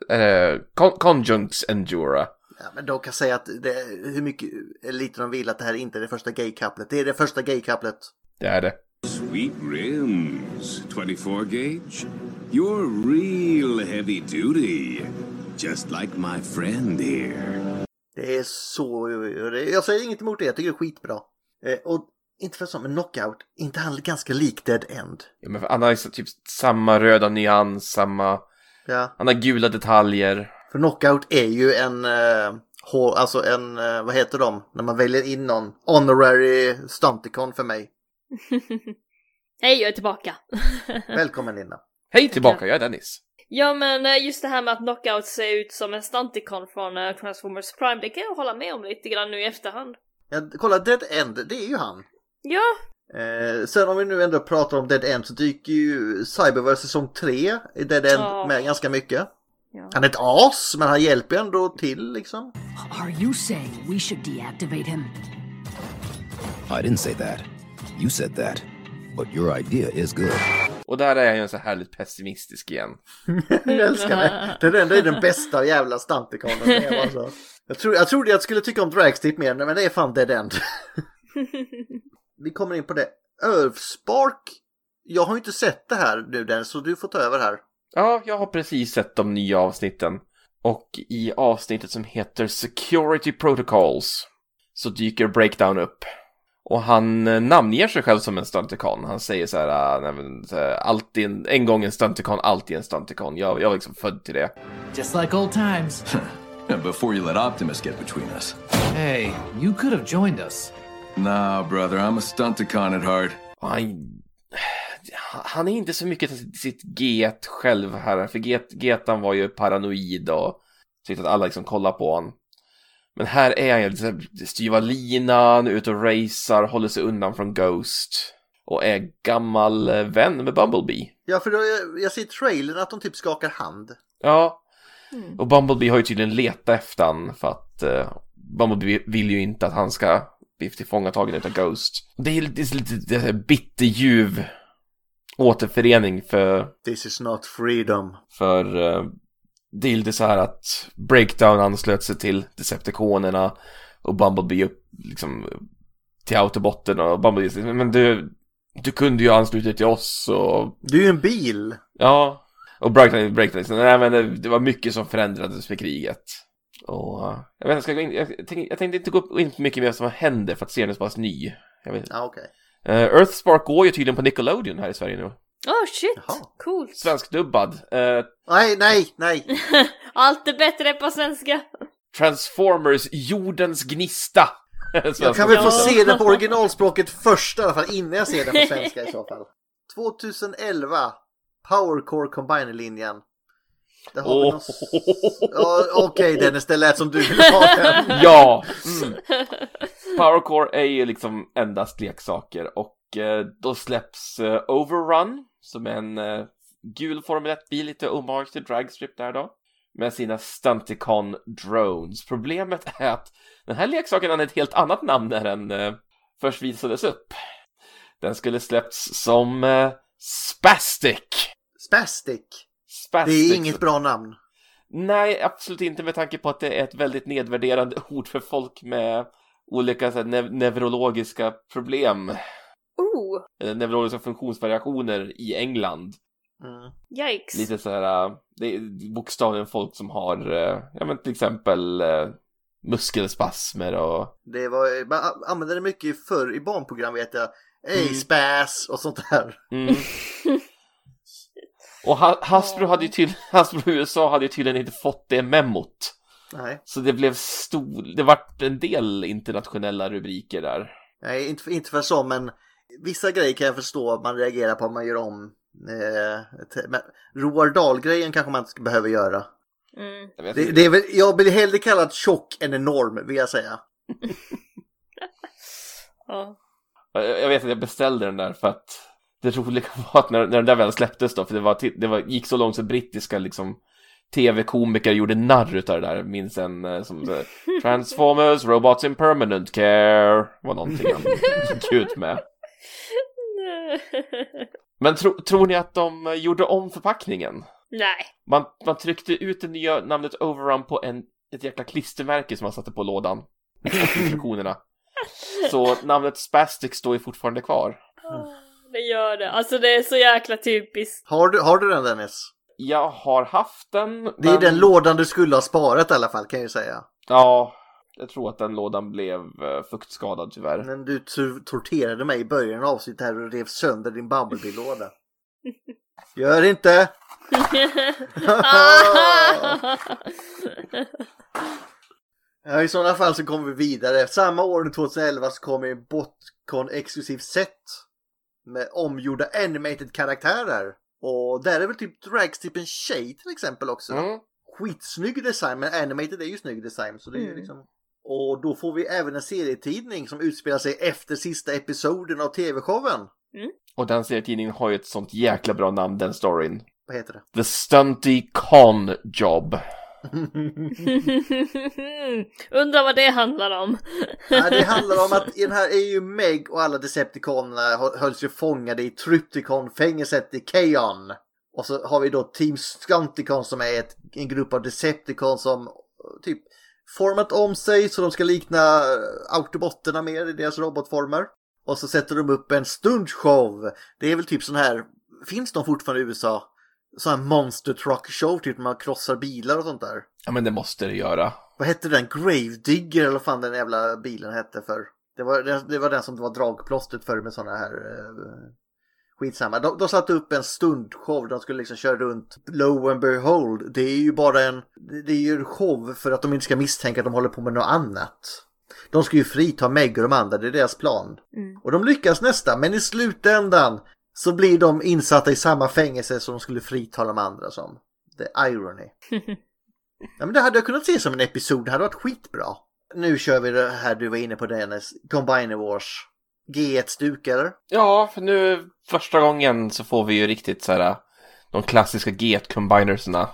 Det Con- Conjunks Endura? Ja, men de kan säga att det, hur mycket lite de vill att det här inte är det första gay-couplet. Det är det första gay-couplet. Det är det. Sweet rims, 24 gauge. You're real heavy duty. Just like my friend here. Det är så... Jag säger inget emot det. Jag tycker det är skitbra. Eh, och inte för så, men Knockout, inte han ganska lik Dead End? Ja, men han har typ samma röda nyans, samma... Ja. Han har gula detaljer. För Knockout är ju en... Eh, hå- alltså en... Eh, vad heter de? När man väljer in någon. Honorary Stunticon för mig. Hej, jag är tillbaka. Välkommen Linda. Hej tillbaka, jag är Dennis. Ja men eh, just det här med att Knockout ser ut som en Stunticon från Transformers Prime, det kan jag hålla med om lite grann nu i efterhand. Ja, kolla Dead End, det är ju han. Ja, Eh, sen om vi nu ändå pratar om Dead End så dyker ju Cyberverse säsong 3 i Dead End Ja. med ganska mycket. Han är ett as, men han hjälper ändå till liksom. Are you saying we should deactivate him? I didn't say that. You said that. But your idea is good. Och där är jag ju så härligt pessimistisk igen. jag älskar det. Det är den bästa jävla Stunticonen. det är bara så. Jag, tror, jag trodde jag skulle tycka om Dragstip mer, men det är fan Dead End. vi kommer in på det. Earthspark. Jag har ju inte sett det här nu Dennis, så du får ta över här. Ja, jag har precis sett de nya avsnitten. Och i avsnittet som heter Security Protocols så dyker Breakdown upp. Och han eh, namnger sig själv som en stunticon. Han säger så här, ah, så här alltid en, en gång en stunticon, alltid en stunticon. Jag, jag var liksom född till det. Just like old times. Before you let Optimus get between us. hey, you could have joined us. Nah, brother, I'm a stunticon at heart. Han, han är inte så mycket till sitt get själv här. För get, getan var ju paranoid och tyckte att alla liksom kollar på honom. Men här är han ju så- styva linan, ute och racear, håller sig undan från Ghost. Och är gammal eh, vän med Bumblebee. Ja, för då, jag, jag ser i trailern att de typ skakar hand. Ja. Och Bumblebee har ju tydligen letat efter han för att eh, Bumblebee vill ju inte att han ska bli tillfångatagen utav Ghost. Det är lite, det är lite är bitterljuv återförening för This is not freedom. För eh, det är lite så här att Breakdown anslöt sig till Decepticonerna och Bumblebee upp liksom till Autobotten och Bumblebee säger, men du, du kunde ju ansluta dig till oss och Du är ju en bil. ja, och Breakdown, Breakdown liksom, nej men det, det var mycket som förändrades med kriget. Och eh, jag vet inte, ska jag gå in, jag tänkte, jag tänkte inte gå in på mycket mer som händer för att serien är så pass ny. Jag vet inte. Ja, okej. Eh, Earthspark går ju tydligen på Nickelodeon här i Sverige nu. Oh shit, coolt. Svenskdubbad. Eh, Nej, nej, nej. Allt är bättre på svenska. Transformers Jordens Gnista. Jag kan väl få se det på originalspråket först i alla fall innan jag ser det på svenska i så fall. 2011 Powercore Combiner-linjen. Där har vi Åh. någon... Ja, Okej Dennis, det lät som du ville ha den. ja! Mm. Powercore är ju liksom endast leksaker och eh, då släpps eh, Overrun som är en eh, gul Formel 1-bil, lite hommage till Dragstrip där då. Med sina Stunticon Drones. Problemet är att den här leksaken hade ett helt annat namn när den eh, först visades upp. Den skulle släppts som eh, Spastic. Spastic. Spastic. Det är inget bra namn. Nej, absolut inte med tanke på att det är ett väldigt nedvärderande ord för folk med olika så här, nev- neurologiska problem. Oh, Eller neurologiska funktionsvariationer i England. Mm. yikes. Lite så här, äh, det är bokstavligen folk som har, äh, ja men till exempel äh, muskelspasmer och Det var, man använde det mycket förr i barnprogram vet jag. Ey, Mm. spas och sånt där. Mm. Och Ha- Hasbro, hade ju tydligen, Hasbro USA hade ju tydligen inte fått det memot. Nej. Så det blev stor, det vart en del internationella rubriker där. Nej, inte, inte för så, men vissa grejer kan jag förstå att man reagerar på om man gör om. Eh, men Roar Dahl-grejen kanske man inte behöver göra. Mm. Det, det är väl, jag blir hellre kallad tjock än enorm, vill jag säga. Ja. Jag vet att jag beställde den där för att det roliga var att när, när den där väl släpptes då, för det, var, det var, gick så långt så brittiska liksom tv-komiker gjorde narr utav det där. Minns en eh, som eh, Transformers, Robots in Permanent Care var någonting han gick ut med. Men tro, tror ni att de gjorde om förpackningen? Nej. Man, man tryckte ut det nya namnet Overrun på en, ett jäkla klistermärke som man satte på lådan. Instruktionerna. Så namnet Spastic står ju fortfarande kvar. Det gör det. Alltså det är så jäkla typiskt. Har du, har du den Dennis? Jag har haft den. Det är men- den lådan du skulle ha sparat i alla fall kan jag ju säga. Ja, jag tror att den lådan blev eh, fuktskadad tyvärr. Men du torterade mig i början av avsnittet här och rev sönder din Bumblebee-låda. Gör inte! Ja, I sådana fall så kommer vi vidare. Samma år 2011 så kommer en Botcon exklusiv set med omgjorda animated karaktärer. Och där är väl typ Dragstrip en tjej till exempel också. Mm. Skitsnygg design, men animated är ju snygg design. Så det är Mm. liksom... Och då får vi även en serietidning som utspelar sig efter sista episoden av tv-showen. Och den serietidningen har ju ett sånt jäkla bra namn, den storyn. Vad heter det? The Stunty Con Job. Undrar vad det handlar om. Ja, det handlar om att i den här är ju Meg och alla Decepticonerna hölls ju fångade i Trypticon-fängelset i Keon. Och så har vi då Team Stunticon som är ett, en grupp av Decepticon som eh, typ format om sig så de ska likna eh, Autobotterna mer i deras robotformer. Och så sätter de upp en stuntshow. Det är väl typ sån här, finns de fortfarande i USA? Sån här monster truck show, typ man krossar bilar och sånt där. Ja, men det måste det göra. Vad hette den? Gravedigger eller vad fan den jävla bilen hette för. Det var, det, det var den som var dragplåstret för med sådana här eh, skitsamma. De, de satte upp en stundshow. De skulle liksom köra runt. Low and behold. Det är ju bara en, det, det är ju en show för att de inte ska misstänka att de håller på med något annat. De ska ju frita Meg och de andra, det är deras plan. Mm. Och de lyckas nästan, men i slutändan så blir de insatta i samma fängelse som de skulle frita de andra som. The irony. Ja, men det hade jag kunnat se som en episod, det hade varit skitbra. Nu kör vi det här du var inne på Dennis, Combiner Wars. G1-stuk eller? Ja, för nu första gången så får vi ju riktigt så här de klassiska G1-combinerserna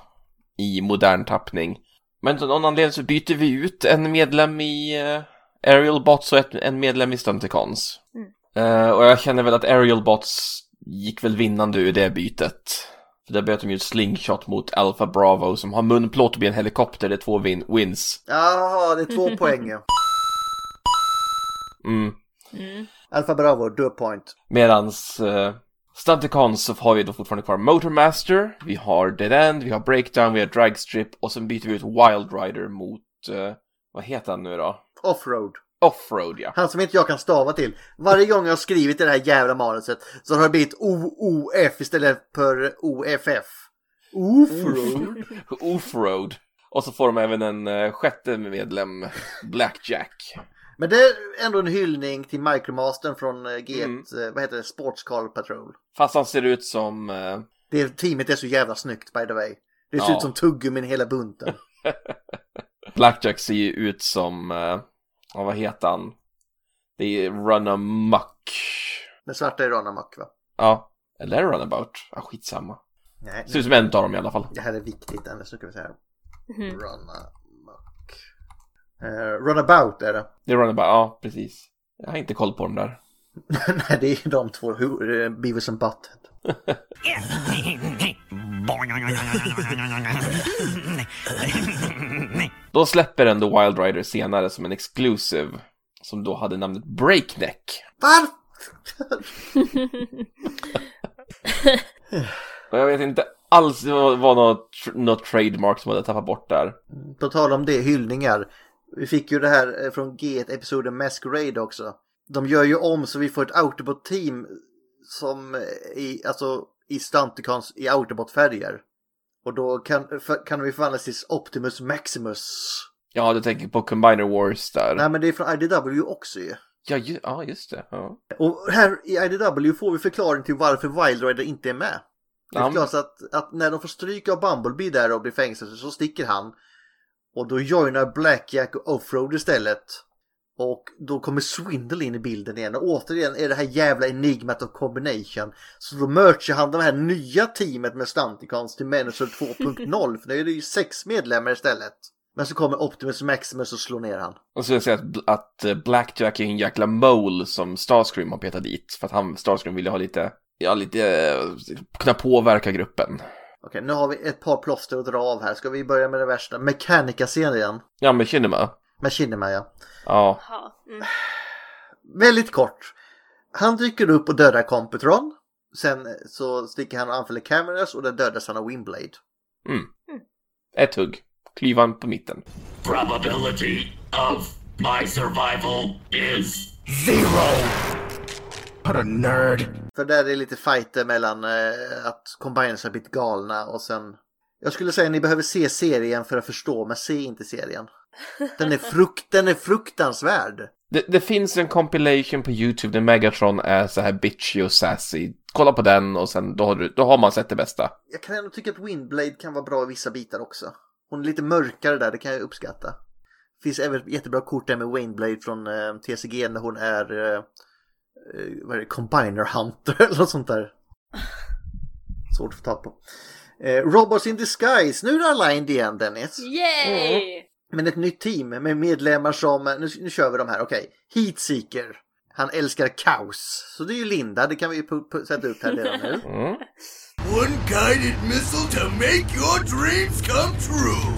i modern tappning. Men av någon anledning så byter vi ut en medlem i uh, Aerial Bots och ett, en medlem i Stunticons. Eh, och jag känner väl att Aerial Bots gick väl vinnande ur det bytet. För där bytte de ju ett slingshot mot Alpha Bravo som har munplåt och blir en helikopter, det är två win wins. Jaha, det är två poäng. ja. Mm. Alfa Bravo, du point. Medans uh, Stunticons så har vi då fortfarande kvar Motormaster, vi har Dead End, vi har Breakdown, vi har Dragstrip och sen byter vi ut Wild Rider mot, eh, vad heter han nu då? Offroad. Offroad ja. Han som inte jag kan stava till. Varje gång jag har skrivit det här jävla manuset så har det blivit OOF istället för OFF. Offroad. Offroad. Och så får de även en eh, sjätte medlem, Blackjack. Men det är ändå en hyllning till Micromastern från eh, G1, Mm. eh, vad heter det, Sports Car Patrol. Fast han ser ut som... eh, Det teamet är så jävla snyggt by the way. Det ser Ja. ut som tuggummin hela bunten. Blackjack ser ju ut som... eh, ja, vad heter han? Det är Run Amok. Den svarta är Ron Muck va? Ja. Eller Runabout? Ja, skitsamma. Nej, Ser ut som en av dem i alla fall. det här är viktigt, annars ska vi säga. Mhm. Run Muck. Uh, Runabout är det. Det är Runabout, ja precis. Jag har inte koll på dem där. Nej, det är de två. Eh, Beavis and Butthead. Då släpper ändå Wild Rider senare som en exclusive. Som då hade namnet Breakneck. Varför? Och jag vet inte alls, det var, något, något trademark som hade tappat bort där. På tal om det, hyllningar. Vi fick ju det här eh, från G1-episoden Masquerade också. De gör ju om så vi får ett Autobot-team som eh, i, alltså, i Stunticons i Autobot-färger. Och då kan, för, kan vi förvandlas till Optimus Maximus. Ja, du tänker på Combiner Wars där. Nej men det är från IDW också ju. Ja, ju, ja, just det. Ja. Och här i IDW får vi förklaring till varför Wild Rider inte är med. Det Ja. förklaras att, att när de får stryka av Bumblebee där och blir fängslade så sticker han. Och då joinar Blackjack och Offroad istället. Och då kommer Swindle in i bilden igen. Och återigen är det här jävla enigmat of combination. Så då merchar han det här nya teamet med Stunticons till Manager 2.0. För nu är det ju sex medlemmar istället. Men så kommer Optimus Maximus och slår ner han. Och så vill jag säga att, att eh, Blackjack är en jäkla mole som Starscream har petat dit. För att han, Starscream ville ha lite, ja lite, eh, kunna påverka gruppen. Okej, nu har vi ett par plåster att dra av här. Ska vi börja med det värsta? Mechanica-serien. Ja, men Kinema. Med Kinema, ja. Ja. Mm. Väldigt kort. Han dyker upp och dödar Computron. Sen så sticker han och anfaller Cameras och där dödas han av Windblade. Mm. Ett hugg. Klyvan på mitten. Probability of my survival is What a nerd. För där är det lite fighter mellan eh, att Combiners har blivit galna och sen... Jag skulle säga att ni behöver se serien för att förstå, men se inte serien. Den är, frukt, den är fruktansvärd. Det, det finns en compilation på YouTube där Megatron är så här bitchy och sassy. Kolla på den och sen då har, du, då har man sett det bästa. Jag kan ändå tycka att Windblade kan vara bra i vissa bitar också. Hon är lite mörkare där, det kan jag uppskatta. Det finns även ett jättebra kort där med Windblade från eh, TCG när hon är, eh, eh, vad är det, Combiner Hunter eller något sånt där. Svårt att få tag på. Eh, Robots in Disguise, nu är det aligned igen Dennis. Yay! Men ett nytt team med medlemmar som, nu, nu kör vi de här, okej. Heatseeker. Han älskar kaos. Så det är ju Linda, det kan vi ju sätta upp här redan nu. Mm. One guided missile to make your dreams come true.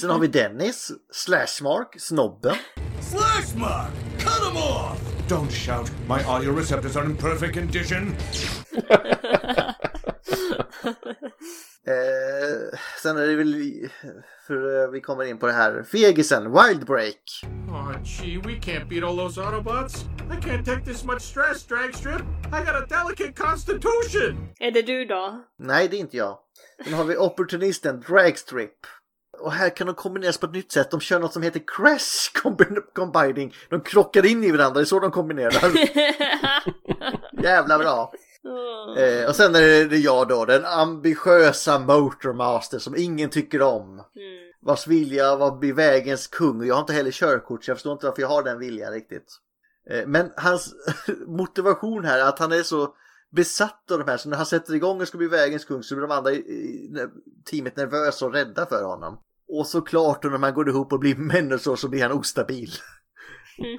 Sen har vi Dennis, Slashmark, Snobben. Slash mark! Cut him off! Don't shout. My audio receptors are in perfect condition. Eh, sen är det väl, för eh, vi kommer in på det här, fegisen, Wildbreak. Oh, gee, we can't beat all those Autobots. I can't take this much stress, Dragstrip. I got a delicate constitution. Är det du då? Nej, det är inte jag. Sen har vi opportunisten, Dragstrip. Och här kan de kombineras på ett nytt sätt. De kör något som heter Crash combi- Combining. De krockar in i varandra, det är så de kombinerar. Jävla bra. Eh, och sen är det- jag då, den ambitiösa Motormaster som ingen tycker om. Vars vilja var att bli vägens kung och jag har inte heller körkort så jag förstår inte varför jag har den viljan riktigt. Eh, men hans motivation här är att han är så besatt av de här så när han sätter igång och ska bli vägens kung så blir de andra i, i teamet nervösa och rädda för honom. Och såklart när man går ihop och blir människor så blir han ostabil.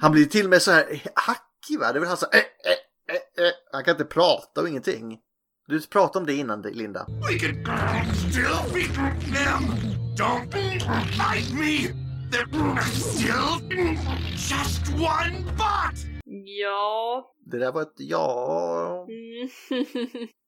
Han blir till och med så här hackig va? Det är väl han så här, eh, eh, eh, eh. Han kan inte prata och ingenting. Du pratade om det innan Linda. We could still beat them. Don't fight me. They're still just one bot. Ja. Det där var ett ja. Mm.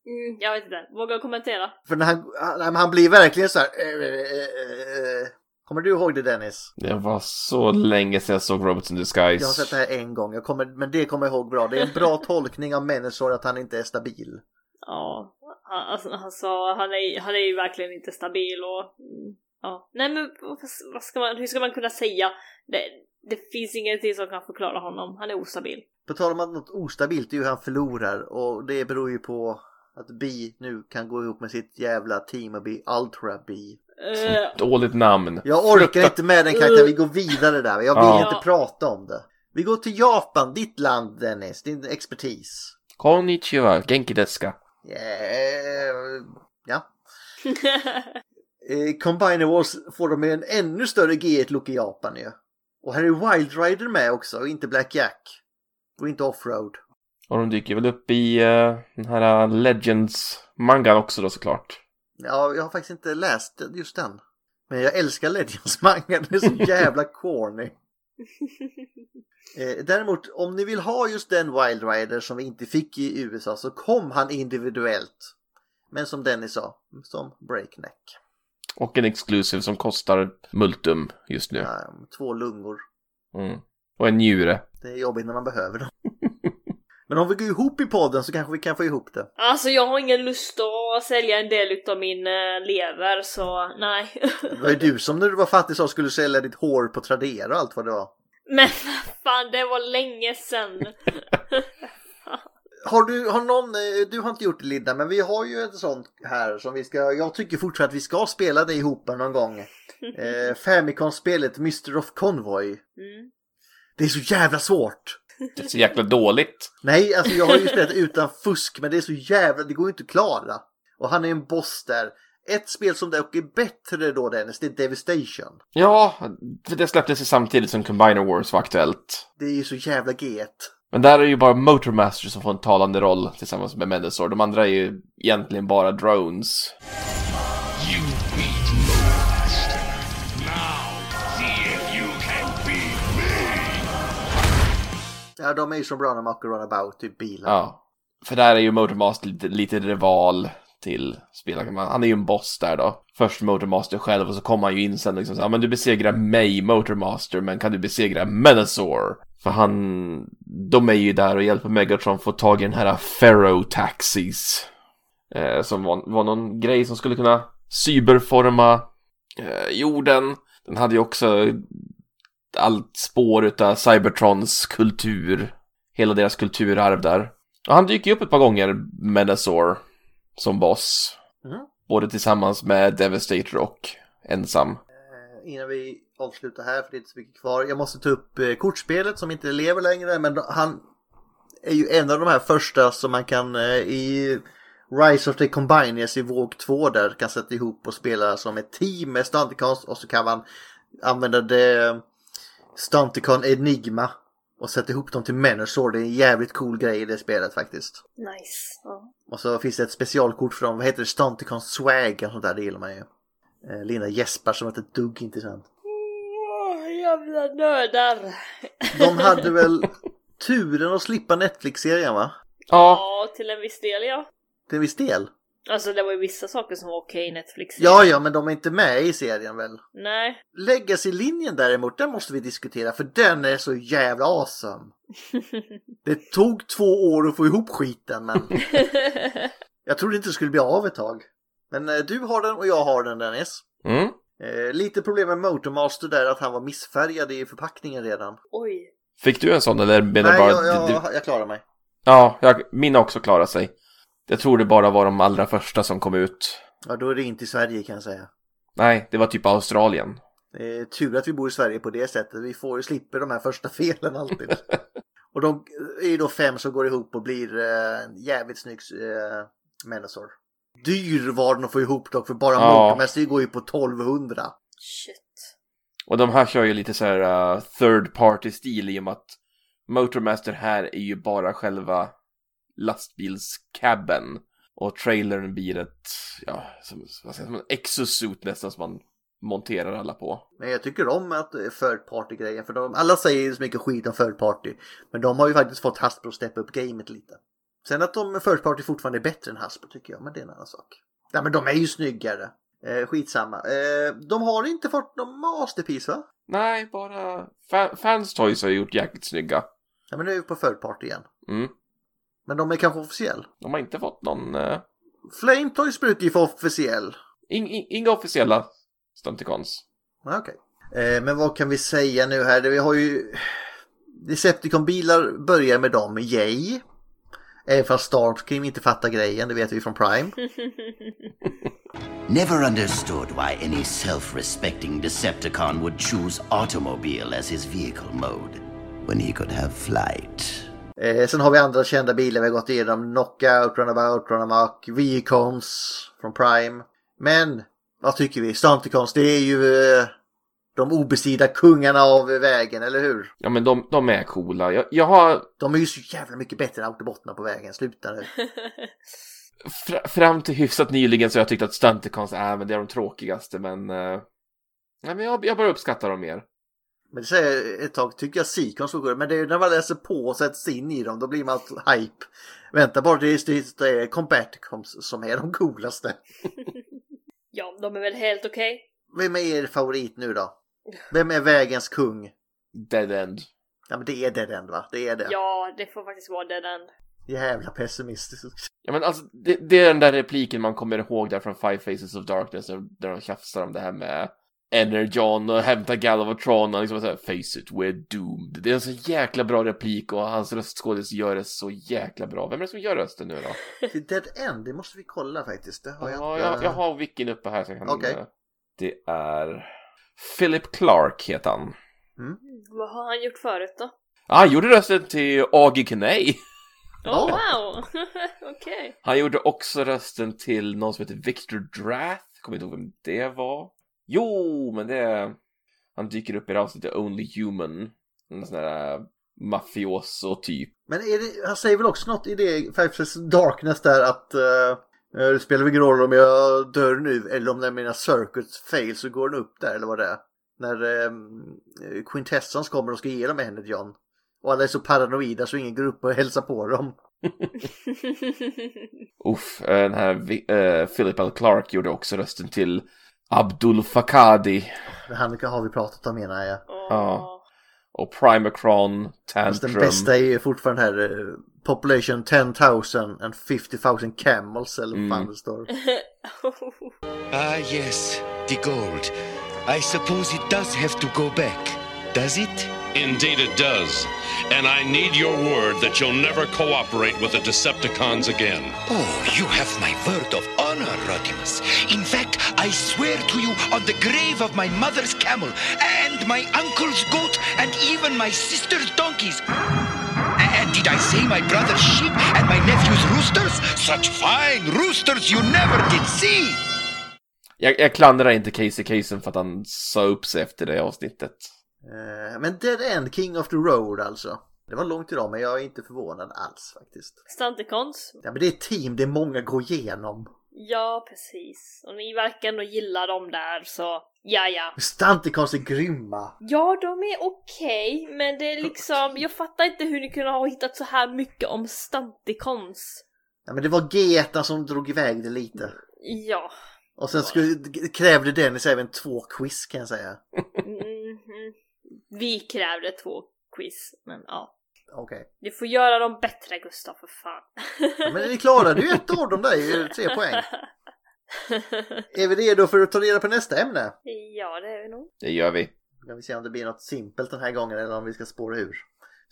Jag vet inte. Vågar kommentera? För när han, han, han blir verkligen så här. eh, eh, eh, eh. Kommer du ihåg det Dennis? Det var så länge sedan jag såg Robots in Disguise. Jag har sett det här en gång, jag kommer, men det kommer jag ihåg bra. Det är en bra tolkning av Menasor att han inte är stabil. Ja, han, alltså, han sa, han är, han är ju verkligen inte stabil och... mm, Ja. Nej men vad, vad ska man, hur ska man kunna säga? Det, det finns ingenting som kan förklara honom, han är ostabil. På tal om att något ostabilt är ju hur han förlorar och det beror ju på att Bi nu kan gå ihop med sitt jävla team och bli Ultra Bi. Eh, Dåligt namn. Jag orkar inte med den karaktären, vi går vidare där. Jag vill Ja. inte prata om det. Vi går till Japan, ditt land Dennis, din expertis. Konnichiwa, Genki deska. Yeah. Ja. Eh, Combiner Wars får de en ännu större G1-look i Japan ju. Och här är Wild Rider med också och inte Black Jack. Och inte Offroad. Och de dyker väl upp i eh, den här Legends-mangan också då såklart. Ja, jag har faktiskt inte läst just den. Men jag älskar Legends manga, den är så jävla corny. Eh, däremot, om ni vill ha just den Wild Rider som vi inte fick i USA så kom han individuellt. Men som Dennis sa, som Breakneck. Och en exclusive som kostar multum just nu. Ja, två lungor. Mm. Och en njure. Det är jobbigt när man behöver dem. Men om vi går ihop i podden så kanske vi kan få ihop det. Alltså jag har ingen lust att sälja en del utav min eh, lever så nej. Det var ju du som när du var fattig sa skulle sälja ditt hår på Tradera och allt vad det var. Men fan det var länge sedan. Har du, har någon, eh, du har inte gjort det Linda, men vi har ju ett sånt här som vi ska, jag tycker fortfarande att vi ska spela det ihop någon gång. Eh, Famicom-spelet Mr. of Convoy. Mm. Det är så jävla svårt. Det är så jäkla dåligt. Nej, alltså jag har ju spelat utan fusk, men det är så jävla, det går ju inte att klara. Och han är en boss där. Ett spel som dock är bättre då Dennis, det är Devastation. Ja, för det släpptes ju samtidigt som Combiner Wars var aktuellt. Det är ju så jävla G1. Men där är ju bara Motormaster som får en talande roll tillsammans med Mendelsohr. De andra är ju egentligen bara drones. Ja, de är ju som Runamuck och Runabout, typ bilar. Ja. För där är ju Motormaster lite, lite rival till spelaren. Han är ju en boss där då. Först Motormaster själv och så kommer han ju in sen liksom så, ja men du besegrar mig Motormaster men kan du besegra Menazor? För han, de är ju där och hjälper Megatron få tag i den här Pharaoh Taxis. Eh, som var, var någon grej som skulle kunna cyberforma eh, jorden. Den hade ju också allt spår utav Cybertrons kultur. Hela deras kulturarv där. Och han dyker ju upp ett par gånger, Menazor, som boss. Mm. Både tillsammans med Devastator och ensam. Eh, Innan vi avslutar här, för det är inte så mycket kvar. Jag måste ta upp eh, kortspelet som inte lever längre, men han är ju en av de här första som man kan eh, i Rise of the Combiners i våg 2 där kan sätta ihop och spela som ett team med Stunticons och så kan man använda det Stunticon Enigma och sätta ihop dem till Menasor. Det är en jävligt cool grej i det spelet faktiskt. Nice. Ja. Och så finns det ett specialkort för dem, vad heter det? Stunticon Swag och sånt där, det gillar man ju. Eh, Linda gäspar som är ett dugg intressant. Åh, jävla nördar. De hade väl turen att slippa Netflix-serien va? Ja. Ja, till en viss del ja. Till en viss del. Alltså det var ju vissa saker som var okej i Netflix. Ja, ja, men de är inte med i serien väl? Nej. Legacy-linjen däremot, den måste vi diskutera för den är så jävla awesome. Det tog två år att få ihop skiten men jag trodde inte det skulle bli av ett tag. Men eh, du har den och jag har den Dennis. Mm. Eh, lite problem med Motormaster där att han var missfärgad i förpackningen redan. Oj. Fick du en sån eller menar Nej, bara... jag, jag, du... jag klarar mig. Ja, jag, min har också klarat sig. Jag tror det bara var de allra första som kom ut. Ja, då är det inte i Sverige kan jag säga. Nej, det var typ Australien. Det är tur att vi bor i Sverige på det sättet. Vi får ju slipper de här första felen alltid. och de är ju då fem som går ihop och blir eh, jävligt snygg eh, Menasor. Dyr var den att få ihop dock för bara Ja. Motormaster går ju på 1200. Shit. Och de här kör ju lite så här uh, third party-stil i och med att Motormaster här är ju bara själva lastbilscabben. Och trailern blir ett, ja, som, vad säga, som en exosuit nästan som man monterar alla på. Men jag tycker om att är third party grejen för de, alla säger ju så mycket skit om third party. Men de har ju faktiskt fått Hasbro att steppa upp gamet lite. Sen att de first party fortfarande är bättre än Hasbro tycker jag, men det är en annan sak. Ja men de är ju snyggare. Eh, skitsamma. Eh, de har inte fått någon masterpiece va? Nej, bara fa- Fans Toys har gjort jäkligt snygga. Ja men nu är vi på third part igen. Mm. Men de är kanske officiell. De har inte fått någon... Uh... Flame Toys brukar ju få officiell. In, in, inga officiella Stunticons. Ja, Okej. Eh, men vad kan vi säga nu här? Vi har ju... Decepticon-bilar börjar med dem. Yay! Även fast Starscream inte fattar grejen, det vet vi från Prime. Never understood why any self respecting Decepticon would choose automobile as his vehicle mode when he could have flight. Eh, sen har vi andra kända bilar vi har gått igenom. Knockout, Runabout, Runamok, Vcons från Prime. Men vad tycker vi? Stunticons, det är ju eh, de obestridda kungarna av vägen, eller hur? Ja, men de, de är coola. Jag, jag har... De är ju så jävla mycket bättre än autobotterna på vägen. Sluta nu. Fra, fram till hyfsat nyligen så har jag tyckt att Stunticons är, men det är de tråkigaste, men... Uh... Nej, men jag, jag bara uppskattar dem mer. Men det säger ett tag tycker jag Seacons var goda, men det är när man läser på och sätter sig in i dem, då blir man hype. Vänta bara tills det är Combaticons som är de coolaste. ja, de är väl helt okej. Vem är er favorit nu då? Vem är vägens kung? Dead End. Ja men det är Dead End va? Det är det. Ja, det får faktiskt vara Dead End. Jävla pessimistiskt. Ja men alltså, det, det är den där repliken man kommer ihåg där från Five Faces of Darkness där, där de tjafsar om det här med Energon och hämta Galvatron och liksom såhär Face it, we're doomed. Det är en så jäkla bra replik och hans röstskådis gör det så jäkla bra. Vem är det som gör rösten nu då? Till Dead End, det måste vi kolla faktiskt. Det har jag Ja, inte... jag, jag har wikin uppe här så jag kan... Okej. eh, Det är Philip Clark heter han. Mm. Vad har han gjort förut då? Ah, han gjorde rösten till Augie Kinay. Oh, wow! Okej. Han gjorde också rösten till någon som heter Victor Drath. Kommer inte ihåg vem det var. Jo, men det är... Han dyker upp i det avsnittet Only Human. En sån där äh, mafioso typ. Men är det, han säger väl också något i det of Darkness där att uh, det spelar väl ingen roll om jag dör nu eller om när mina circuits fail så går den upp där eller vad det är. När um, Quintessence kommer och ska ge dem en John. Och alla är så paranoida så ingen går upp och hälsar på dem. Uff, eh, den här eh, Philip L. Clark gjorde också rösten till Abdul Fakadi. Han har vi pratat om menar jag. Ja. Och Primacron, Fast den Tantrum. bästa är ju fortfarande här eh, Population 10,000 and 50,000 camels eller vad fan det står. Ah, yes, the gold. I suppose it does have to go back, does it? Indeed, it does. And I need your word that you'll never cooperate with the Decepticons again. Oh, you have my word of honor, Rodimus. In fact, I swear to you on the grave of my mother's camel, and my uncle's goat, and even my sister's donkeys. And did I say my brother's sheep and my nephew's roosters? Such fine roosters you never did see! Jag, jag klandrar inte Casey Kasem för att han sa upp sig efter det avsnittet. Eh, Men Dead End, King of the Road alltså. Det var långt idag men jag är inte förvånad alls faktiskt. Stunticons? Ja men det är ett team, det är många går igenom. Ja, precis. Och ni verkar ändå gilla dem där, så ja, ja. Stunticons är grymma. Ja, de är okej, men det är liksom, jag fattar inte hur ni kunde ha hittat så här mycket om Stunticons. Ja men det var Geta som drog iväg det lite. Ja. Och sen skulle, krävde Dennis även två quiz kan jag säga. Vi krävde två quiz, men ja. Okej. Du får göra dem bättre, Gustav, för fan. Ja, men ni klarade ju ett av dem där, ju tre poäng. Är vi redo för att ta reda på nästa ämne? ja, det är vi nog. Det gör vi. Då kan vi se om det blir något simpelt den här gången eller om vi ska spåra ur.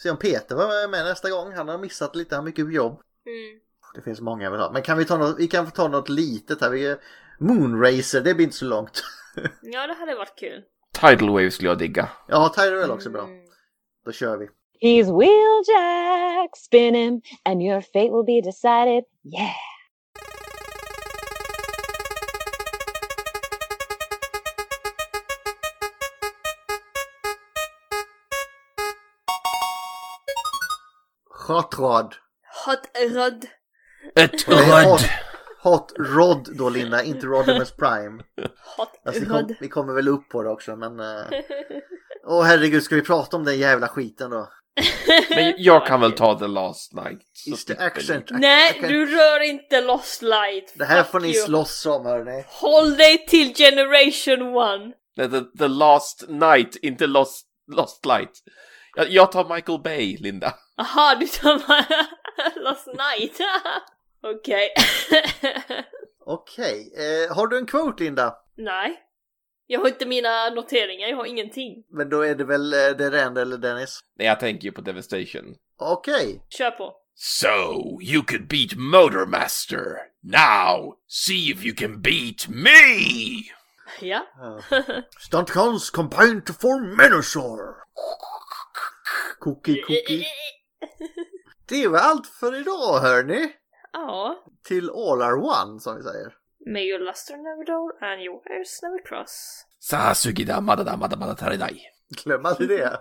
Se om Peter var med nästa gång. Han har missat lite, han har mycket jobb. Mm. Det finns många jag vill ha. Men kan vi ta något, vi kan ta något litet här. Vi, Moonracer, det blir inte så långt. Ja, det hade varit kul. Tidal Wave skulle jag digga. Ja, Tyrell också bra. Mm. Då kör vi. He's wheeljack spin him and your fate will be decided. Yeah. Hot Rod. Hot Rod. Ett Eller Hot, Rod då Linda, inte Rodimus Prime. Hot Alltså, vi, kom, vi kommer väl upp på det också men... eh, Åh herregud, ska vi prata om den jävla skiten då? Men jag kan väl ta The Last Is the ni. accent. Nej, Okej. du rör inte Lost Light. Det här Fuck får ni you. slåss om hörni. Håll dig till Generation One. Nej, the, the Last Night, inte Lost, Lost Light. Jag, jag tar Michael Bay, Linda. Aha, du tar Lost Night. Okej. Okej, eh, har du en quote Linda? Nej. Jag har inte mina noteringar, jag har ingenting. Men då är det väl eh, Derend eller Dennis? Nej, jag tänker ju på Devastation. Okej. Kör på. So, you could beat Motormaster. Now, see if you can beat me! Ja. Stuntcons combined to form Menosaur. Cookie cookie. Det var allt för idag hörni. Ja. Till All Are One som vi säger. May your luster never dull and your wires never cross. Sasugida madada madada taridai. Glöm aldrig det.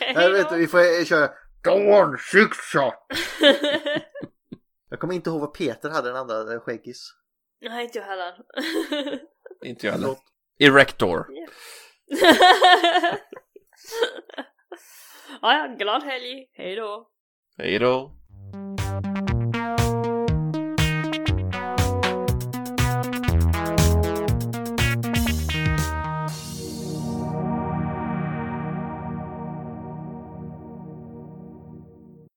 Jag vet vi får eh, köra Dawn six shot. Jag kommer inte ihåg vad Peter hade den andra eh, skäggis. Nej, inte jag heller. Inte jag heller. Erector. ja, ja, glad helg. Hej då. Hej då.